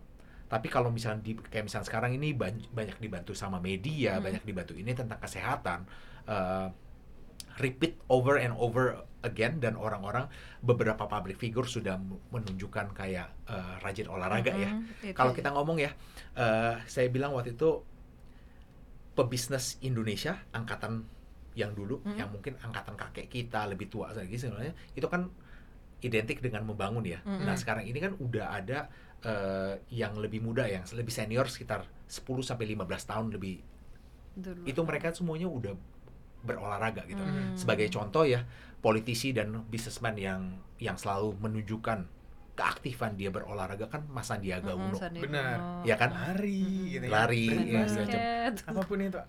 Tapi kalau misalnya di kayak misalnya sekarang ini ban- banyak dibantu sama media, Mm. banyak dibantu ini tentang kesehatan eh, repeat over and over again dan orang-orang beberapa public figure sudah menunjukkan kayak eh, rajin olahraga ya. Mm-mm. Itu Kalau ya. kita ngomong ya, eh, saya bilang waktu itu pebisnis Indonesia angkatan yang dulu, Mm. yang mungkin angkatan kakek kita lebih tua lagi sebenarnya itu kan identik dengan membangun ya. Mm-mm. Nah sekarang ini kan udah ada eh, yang lebih muda, yang lebih senior sekitar 10 sampai 15 tahun lebih. Dulu. Itu mereka semuanya udah berolahraga gitu. Hmm. Sebagai contoh ya, politisi dan businessman yang yang selalu menunjukkan keaktifan dia berolahraga kan Mas Sandiaga Mm-mm, Uno. Sandiaga Benar. Uno. Ya kan? Lari gitu ya. Lari, ya, macam. Apa pun itu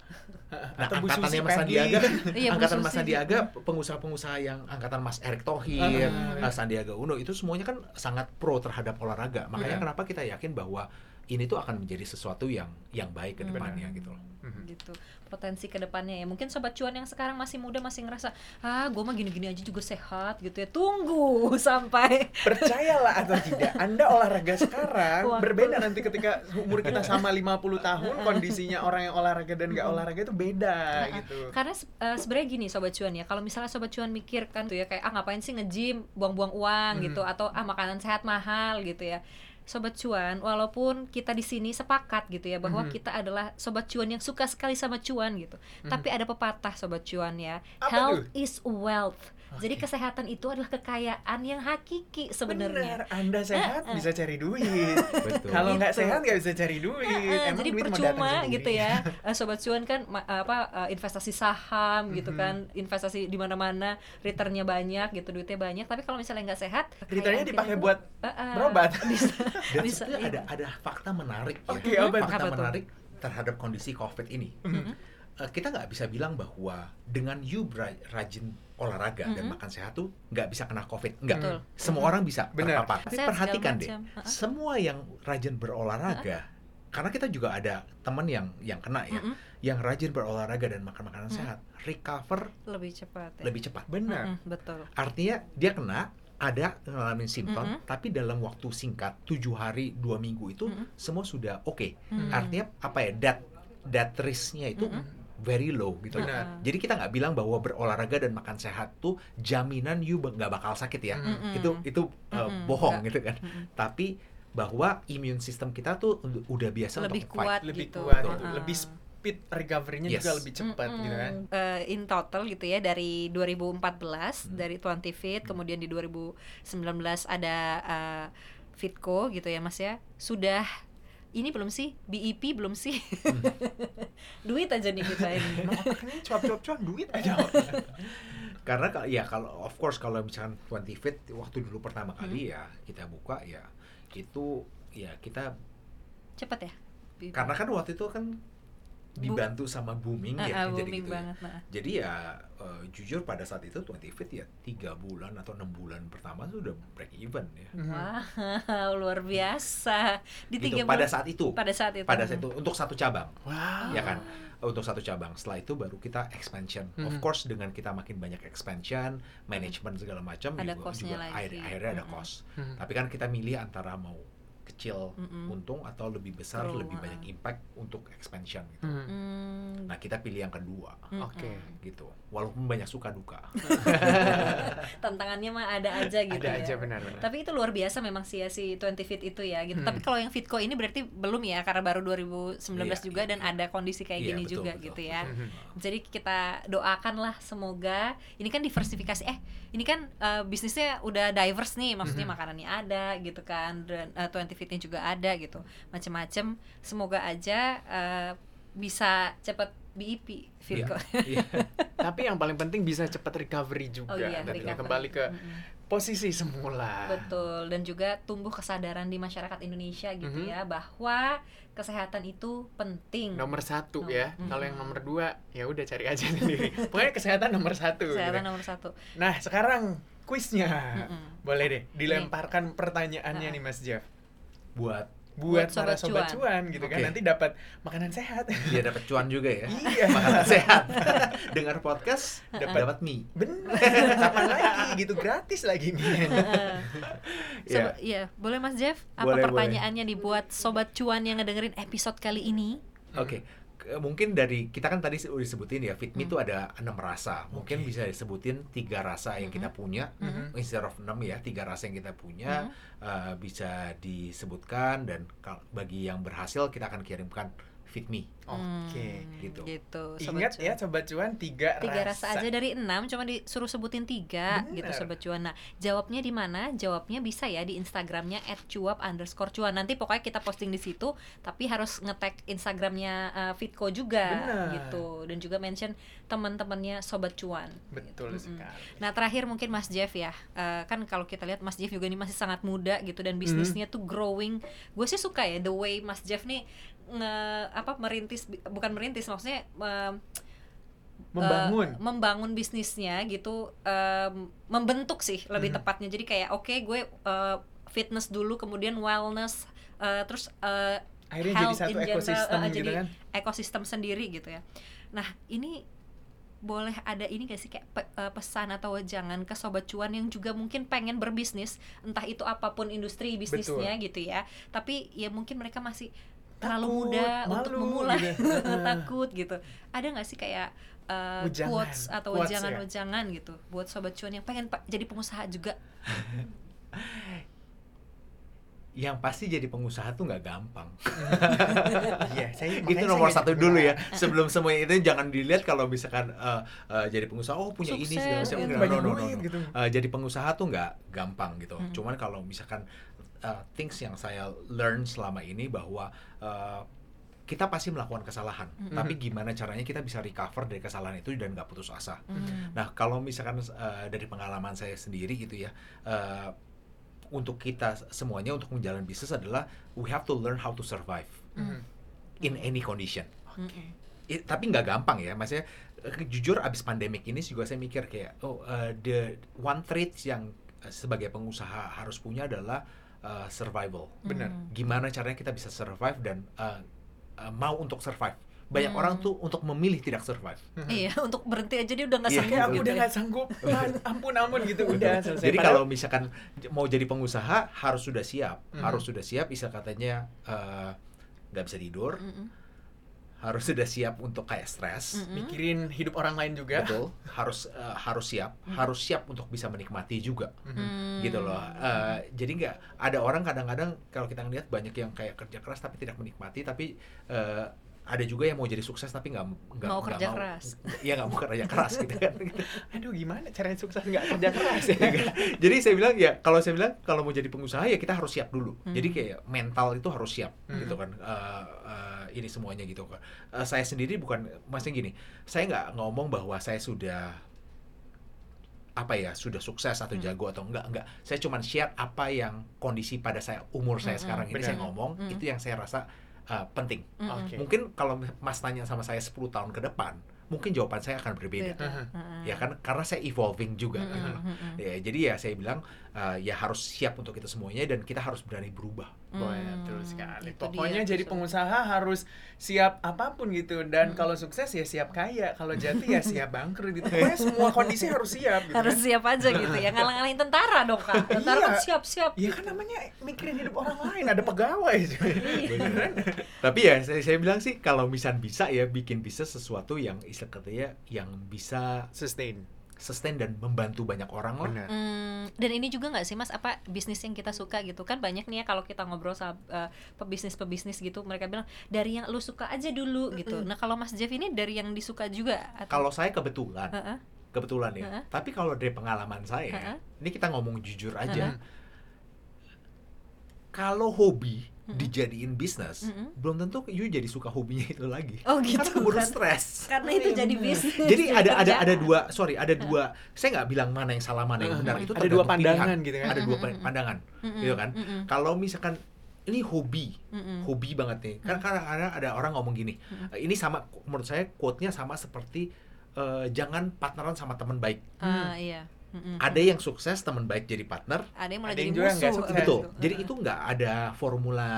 Nah, Atau angkatannya Mas. Sandiaga, Iya, Bu angkatan Mas. Sandiaga, pengusaha-pengusaha yang angkatan Mas Erick Thohir, Ah, eh, Sandiaga Uno itu semuanya kan sangat pro terhadap olahraga. Makanya Iya. kenapa kita yakin bahwa ini tuh akan menjadi sesuatu yang yang baik ke Hmm. depannya gitu loh. Mhm. gitu potensi ke depannya ya mungkin sobat cuan yang sekarang masih muda masih ngerasa ah gue mah gini-gini aja juga sehat gitu ya tunggu sampai percayalah atau tidak anda olahraga sekarang Waktu. berbeda nanti ketika umur kita sama 50 tahun kondisinya orang yang olahraga dan nggak olahraga itu beda gitu karena eh, sebenarnya gini sobat cuan ya kalau misalnya sobat cuan mikir kan tuh ya kayak ah ngapain sih nge-gym buang-buang uang Hmm. gitu atau ah makanan sehat mahal gitu ya sobat cuan walaupun kita di sini sepakat gitu ya bahwa Mhm. kita adalah sobat cuan yang suka sekali sama cuan gitu Mhm. tapi ada pepatah sobat cuan ya Apa health tuh? is wealth jadi Oke. kesehatan itu adalah kekayaan yang hakiki sebenarnya Benar, anda sehat bisa cari duit Betul. kalau nggak Gitu. sehat nggak bisa cari duit Heeh, Emang jadi duit mau datang percuma gitu ya Eh, sobat cuan kan apa eh, investasi saham gitu Mhm. kan investasi di mana-mana returnnya banyak gitu duitnya banyak tapi kalau misalnya nggak sehat Returnnya dipakai kita buat eh, eh, berobat. bisa Dan bisa sebetulnya iya. ada ada fakta menarik ya. Oke, apa tuh? fakta Apa menarik terhadap kondisi COVID ini. Mhm. Eh, kita nggak bisa bilang bahwa dengan you rajin olahraga dan Mhm. makan sehat tuh nggak bisa kena COVID. Nggak. Betul. Semua orang bisa Benar. terpapar. Tapi Sehat perhatikan deh, semua yang rajin berolahraga, karena kita juga ada teman yang yang kena ya, Mm-mm. yang rajin berolahraga dan makan makanan Mhm. sehat, recover lebih cepat ya. lebih cepat. benar Mm-mm, betul Artinya dia kena ada ngalamin simptom, Mhm. tapi dalam waktu singkat tujuh hari dua minggu itu Mhm. semua sudah oke. Mm. Artinya apa ya? Dat dat risknya itu Mhm. Very low gitu. Benar. Jadi kita nggak bilang bahwa berolahraga dan makan sehat tuh jaminan you nggak bakal sakit ya. Mm. Mm-mm. Itu itu uh, Mm-mm, bohong gitu kan. Mm-mm. Tapi bahwa immune system kita tuh ud- udah biasa lebih untuk fight. kuat lebih gitu kuat gitu. lebih speed recovery-nya Yes. juga lebih cepat Mm-mm. gitu kan Eh, in total gitu ya dari 2014 Hmm. dari Tuan Fit kemudian di 2019 ada eh, Fitco gitu ya Mas ya sudah ini belum sih? BIP belum sih? Duit aja nih kita ini. Emang otaknya cuap cuap cuap duit aja. Karena ka- ya kalau of course kalau misalkan 20 Fit waktu dulu pertama kali ya kita buka ya itu ya kita cepet ya? Karena kan waktu itu kan dibantu sama booming Ah, ya ah, jadi booming gitu ya. banget nah. Jadi ya eh, jujur pada saat itu 20 Fit ya tiga bulan atau enam bulan pertama tuh udah break even ya. Mhm. Wow, luar biasa. Di Gitu, tiga pada bulan- saat itu. pada saat itu. Pada saat itu untuk satu cabang. Wow. ya kan untuk satu cabang setelah itu baru kita expansion of Mhm. course dengan kita makin banyak expansion manajemen segala macam Ada juga, juga lagi. akhir- akhirnya ada Mhm. cost Mhm. tapi kan kita milih antara mau kecil Mhm. untung atau lebih besar True, lebih banyak impact untuk expansion gitu. Hmm, nah kita pilih yang kedua mm-mm. Oke. gitu walaupun banyak suka duka Tantangannya mah ada aja gitu Ada ya. aja benar-benar. Tapi itu luar biasa memang sih ya si 20 Fit itu ya gitu. Hmm. Tapi kalau yang Fitco ini berarti belum ya karena baru 2019 Iya, juga iya, dan iya. ada kondisi kayak Iya, gini betul, juga betul. gitu ya. Mhm. Jadi kita doakanlah semoga ini kan diversifikasi eh ini kan eh, bisnisnya udah diverse nih maksudnya Mhm. makanannya ada gitu kan dan eh, 20 Fitnya juga ada gitu macem-macem semoga aja eh, bisa cepet BIP Fitco. Iya. Tapi yang paling penting bisa cepat recovery juga Oh iya, dan recovery. kembali ke Mm-mm. posisi semula. Betul, dan juga tumbuh kesadaran di masyarakat Indonesia gitu Mhm. ya bahwa kesehatan itu penting. Nomor satu Nomor- ya. Mm-mm. Kalau yang nomor dua ya udah cari aja sendiri. Pokoknya kesehatan nomor satu. kesehatan gitu. nomor satu. Nah sekarang kuisnya. Mm-mm. Boleh deh dilemparkan pertanyaannya Ah. nih Mas Jeff. Buat Buat, Buat para sobat sobat cuan, gitu kan Oke. nanti dapat makanan sehat. dia dapat cuan juga ya iya. makanan sehat dengar podcast Dapat- dapat mie Bener. Kapan lagi gitu gratis lagi nih. Sobat, iya, boleh Mas Jeff? Apa Boleh, pertanyaannya dibuat sobat cuan yang ngedengerin episode kali ini? Oke, Ke- mungkin dari kita kan tadi udah disebutin ya fit me Hmm. itu ada enam rasa. Mungkin Oke. bisa disebutin tiga rasa yang kita punya Mhm. instead of enam ya tiga rasa yang kita punya eh, bisa disebutkan dan bagi yang berhasil kita akan kirimkan fit me. Oke. Hmm, gitu. Gitu. Sobat Ingat Cuan. ya sobat cuan tiga, tiga rasa. aja dari enam cuma disuruh sebutin tiga Bener. gitu sobat cuan nah jawabnya di mana jawabnya bisa ya di instagramnya @cuap underscore cuan nanti pokoknya kita posting di situ tapi harus nge-tag instagramnya uh, Fitco juga Bener. gitu dan juga mention teman-temannya sobat cuan Betul Gitu. Sekali. Nah terakhir mungkin Mas Jeff ya, Eh, kan kalau kita lihat Mas Jeff juga ini masih sangat muda gitu dan bisnisnya tuh growing. Gue sih suka ya the way Mas Jeff nih nge apa merintis bukan merintis maksudnya em, Membangun. eh, membangun bisnisnya gitu, em, membentuk sih lebih Mhm. tepatnya. Jadi kayak oke gue eh, fitness dulu kemudian wellness eh, terus eh, Akhirnya jadi health satu in general, ekosistem eh, gitu jadi kan. ekosistem sendiri gitu ya. Nah ini boleh ada ini gak sih kayak pe- pesan atau jangan ke sobat cuan yang juga mungkin pengen berbisnis entah itu apa pun industri bisnisnya gitu ya tapi ya mungkin mereka masih terlalu Takut, muda untuk malu memulai gitu. takut gitu ada nggak sih kayak Wejangan, quotes atau ya. wejangan-wejangan gitu buat sobat cuan yang pengen pa- jadi pengusaha juga Yang pasti jadi pengusaha tuh nggak gampang. Iya, saya itu nomor saya satu dulu ya. Sebelum semua itu jangan dilihat kalau misalkan eh, eh, jadi pengusaha oh punya ini segala Sukses, macam. gitu. No, no, no, no, no. gitu. Eh, jadi pengusaha tuh nggak gampang gitu. Mm. Cuman kalau misalkan eh, things yang saya learn selama ini bahwa eh, kita pasti melakukan kesalahan, Mm. tapi gimana caranya kita bisa recover dari kesalahan itu dan nggak putus asa. Hmm. Nah, kalau misalkan eh, dari pengalaman saya sendiri gitu ya, eh, untuk kita semuanya untuk menjalani bisnis adalah we have to learn how to survive Mhm. in any condition. Mm-mm. I- tapi nggak gampang ya, maksudnya eh, jujur abis pandemik ini juga saya mikir kayak oh eh, the one trait yang eh, sebagai pengusaha harus punya adalah eh, survival. Benar. Hmm. Gimana caranya kita bisa survive dan eh, eh, mau untuk survive. Banyak Hmm. orang tuh untuk memilih tidak survive. Mhm. Iya, untuk berhenti aja dia udah nggak Iya, sanggup aku gitu udah ya. nggak sanggup, Tuhan, ampun ampun gitu udah selesai. Jadi kalau misalkan mau jadi pengusaha harus sudah siap, Mhm. harus sudah siap. Bisa katanya eh, nggak bisa tidur, Mm-mm. Harus sudah siap untuk kayak stres, Mm-mm. mikirin hidup orang lain juga. betul. Harus eh, harus siap, Mhm. harus siap untuk bisa menikmati juga, Mhm. Hmm. gitu loh. Eh, jadi nggak ada orang kadang-kadang kalau kita ngeliat banyak yang kayak kerja keras tapi tidak menikmati, tapi eh, ada juga yang mau jadi sukses tapi nggak nggak Mau kerja keras. Iya nggak mau kerja keras gitu kan. Aduh gimana caranya sukses nggak kerja keras ya? jadi saya bilang ya kalau saya bilang kalau mau jadi pengusaha ya kita harus siap dulu Hmm. jadi kayak mental itu harus siap Hmm. gitu kan Eh, eh, ini semuanya gitu kan Eh, saya sendiri bukan maksudnya gini saya nggak ngomong bahwa saya sudah apa ya sudah sukses atau jago atau enggak enggak saya cuman share apa yang kondisi pada saya umur saya Mm-mm. sekarang ini Benar. saya ngomong Mm. itu yang saya rasa uh, penting. Oke. mungkin kalau mas tanya sama saya 10 tahun ke depan mungkin jawaban saya akan berbeda Beda. Aha. Heeh. ya kan karena saya evolving juga Mm-mm, gitu loh. mm-mm. ya jadi ya saya bilang uh, ya harus siap untuk itu semuanya dan kita harus berani berubah Betul Hmm, sekali. itu Pokoknya dia. jadi pengusaha harus siap apa pun gitu dan kalau sukses ya siap kaya, kalau jatuh ya siap bangkrut gitu. Pokoknya semua kondisi harus siap gitu. harus kan. siap aja gitu ya ngalang-ngalangin tentara dong kak tentara Iya. kan siap-siap Ya kan namanya mikirin hidup orang lain, ada pegawai. Beneran. Tapi ya saya, saya bilang sih kalau misalnya bisa ya bikin bisnis sesuatu yang istilah katanya yang bisa Sustain. Sustain dan membantu banyak orang lah. Benar. Hmm, dan ini juga nggak sih mas apa bisnis yang kita suka gitu kan banyak nih ya kalau kita ngobrol sama eh, pebisnis-pebisnis gitu mereka bilang dari yang lu suka aja dulu gitu nah kalau mas Jeff ini dari yang disuka juga atau- Kalau saya kebetulan, Heeh. kebetulan ya. Heeh. Tapi kalau dari pengalaman saya, Heeh. ini kita ngomong jujur aja. Heeh. Kalau hobi Mm-mm. dijadiin bisnis, Mm-mm. belum tentu you jadi suka hobinya itu lagi. oh gitu Karena keburu kan stres. karena itu jadi bisnis Jadi jadi ada ada ada dua, sorry ada dua. Saya nggak bilang mana yang salah mana yang benar. Itu Ada dua pandangan pilihan. gitu kan. Ada dua pandangan, gitu kan. Kalau misalkan ini hobi, mm-mm. hobi banget nih. Kan kadang ada ada orang ngomong gini. Mm-mm. "Eh, Ini sama menurut saya quote-nya sama seperti eh, jangan partneran sama teman baik. Ah, iya Mm-mm. Ada yang sukses teman baik jadi partner, ada yang malah ada jadi yang juga musuh sukses. betul. gitu. Jadi itu nggak ada formula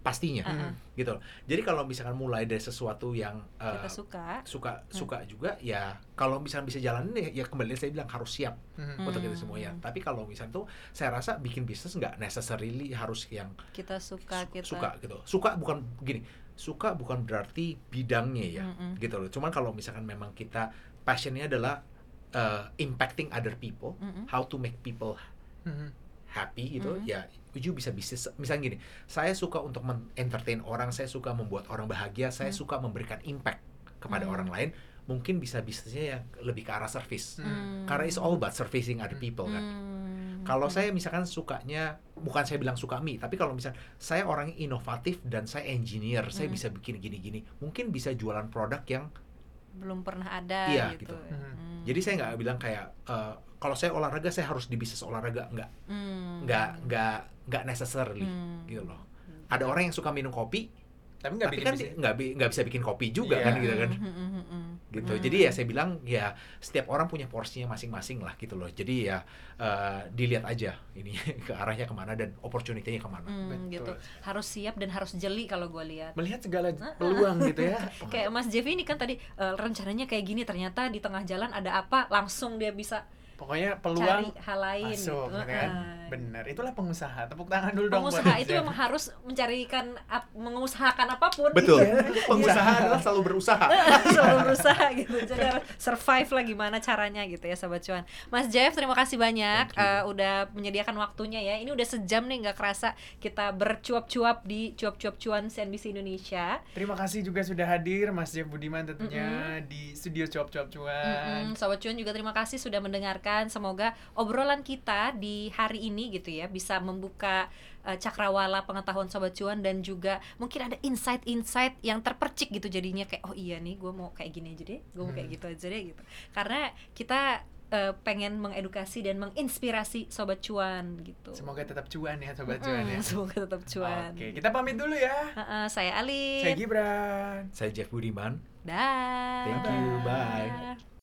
pastinya, Heeh. gitu. loh. Jadi kalau misalkan mulai dari sesuatu yang eh, kita suka suka suka juga ya kalau misalnya bisa jalanin ya, ya kembali saya bilang harus siap Mhm. untuk itu Hmm. semuanya. Tapi kalau misalnya tuh saya rasa bikin bisnis nggak necessarily harus yang kita suka su- kita suka gitu. Suka bukan gini, suka bukan berarti bidangnya ya, Mm-mm. gitu loh. Cuman kalau misalkan memang kita passionnya adalah uh, impacting other people, Mm-mm. how to make people Mhm. happy gitu, Mm-mm. ya you bisa bisnis. Misalnya gini, saya suka untuk entertain orang, saya suka membuat orang bahagia, saya Mm. suka memberikan impact kepada Mm. orang lain. Mungkin bisa bisnisnya yang lebih ke arah service. Hmm. Karena it's all about servicing other people kan. Hmm. Kalau Hmm. saya misalkan sukanya bukan saya bilang suka mie, tapi kalau misal saya orang yang inovatif dan saya engineer, saya Mm. bisa bikin gini-gini, mungkin bisa jualan produk yang belum pernah ada Iya, gitu. gitu. Mhm. Hmm. jadi saya nggak bilang kayak eh, kalau saya olahraga saya harus di bisnis olahraga nggak Hmm. nggak nggak nggak necessarily Hmm. gitu loh. Ada orang yang suka minum kopi, Tapi nggak kan nggak bi- nggak bisa bikin kopi juga Iya. kan gitu kan. Hmm, hmm, hmm, hmm. Gitu. Hmm. Jadi ya saya bilang ya setiap orang punya porsinya masing-masing lah gitu loh. Jadi ya eh, dilihat aja ini ke arahnya ke mana dan opportunity-nya ke mana. Hmm, Betul. gitu. Harus siap dan harus jeli kalau gue lihat. Melihat segala peluang gitu ya. Kayak Mas Jeff ini kan tadi eh, rencananya kayak gini, ternyata di tengah jalan ada apa, langsung dia bisa Pokoknya cari peluang hal lain masuk gitu. gitu kan. Benar. Itulah pengusaha. Tepuk tangan dulu dong buat Pengusaha itu memang harus mencarikan ap- mengusahakan apa pun. Betul. Iya. Pengusaha adalah selalu berusaha. selalu berusaha gitu jadi harus survive lah gimana caranya gitu ya sobat cuan Mas Jeff terima kasih banyak eh, udah menyediakan waktunya ya ini udah sejam nih nggak kerasa kita bercuap-cuap di cuap-cuap cuan CNBC Indonesia Terima kasih juga sudah hadir Mas Jeff Budiman tentunya di studio Cuap Cuap Cuan. Mm-mm, Sobat Cuan juga terima kasih sudah mendengarkan. Semoga obrolan kita di hari ini gitu ya bisa membuka eh, cakrawala pengetahuan Sobat Cuan dan juga mungkin ada insight-insight yang terpercik gitu jadinya kayak oh iya nih gue mau kayak gini aja deh, gue mau kayak Hmm. gitu aja deh gitu. Karena kita eh, pengen mengedukasi dan menginspirasi Sobat Cuan gitu. Semoga tetap cuan ya sobat Mm-mm, cuan ya. Semoga tetap cuan. Oke, kita pamit dulu ya. Heeh, saya Alin. Saya Gibran. Saya Jeff Budiman. Dah. Thank you, bye.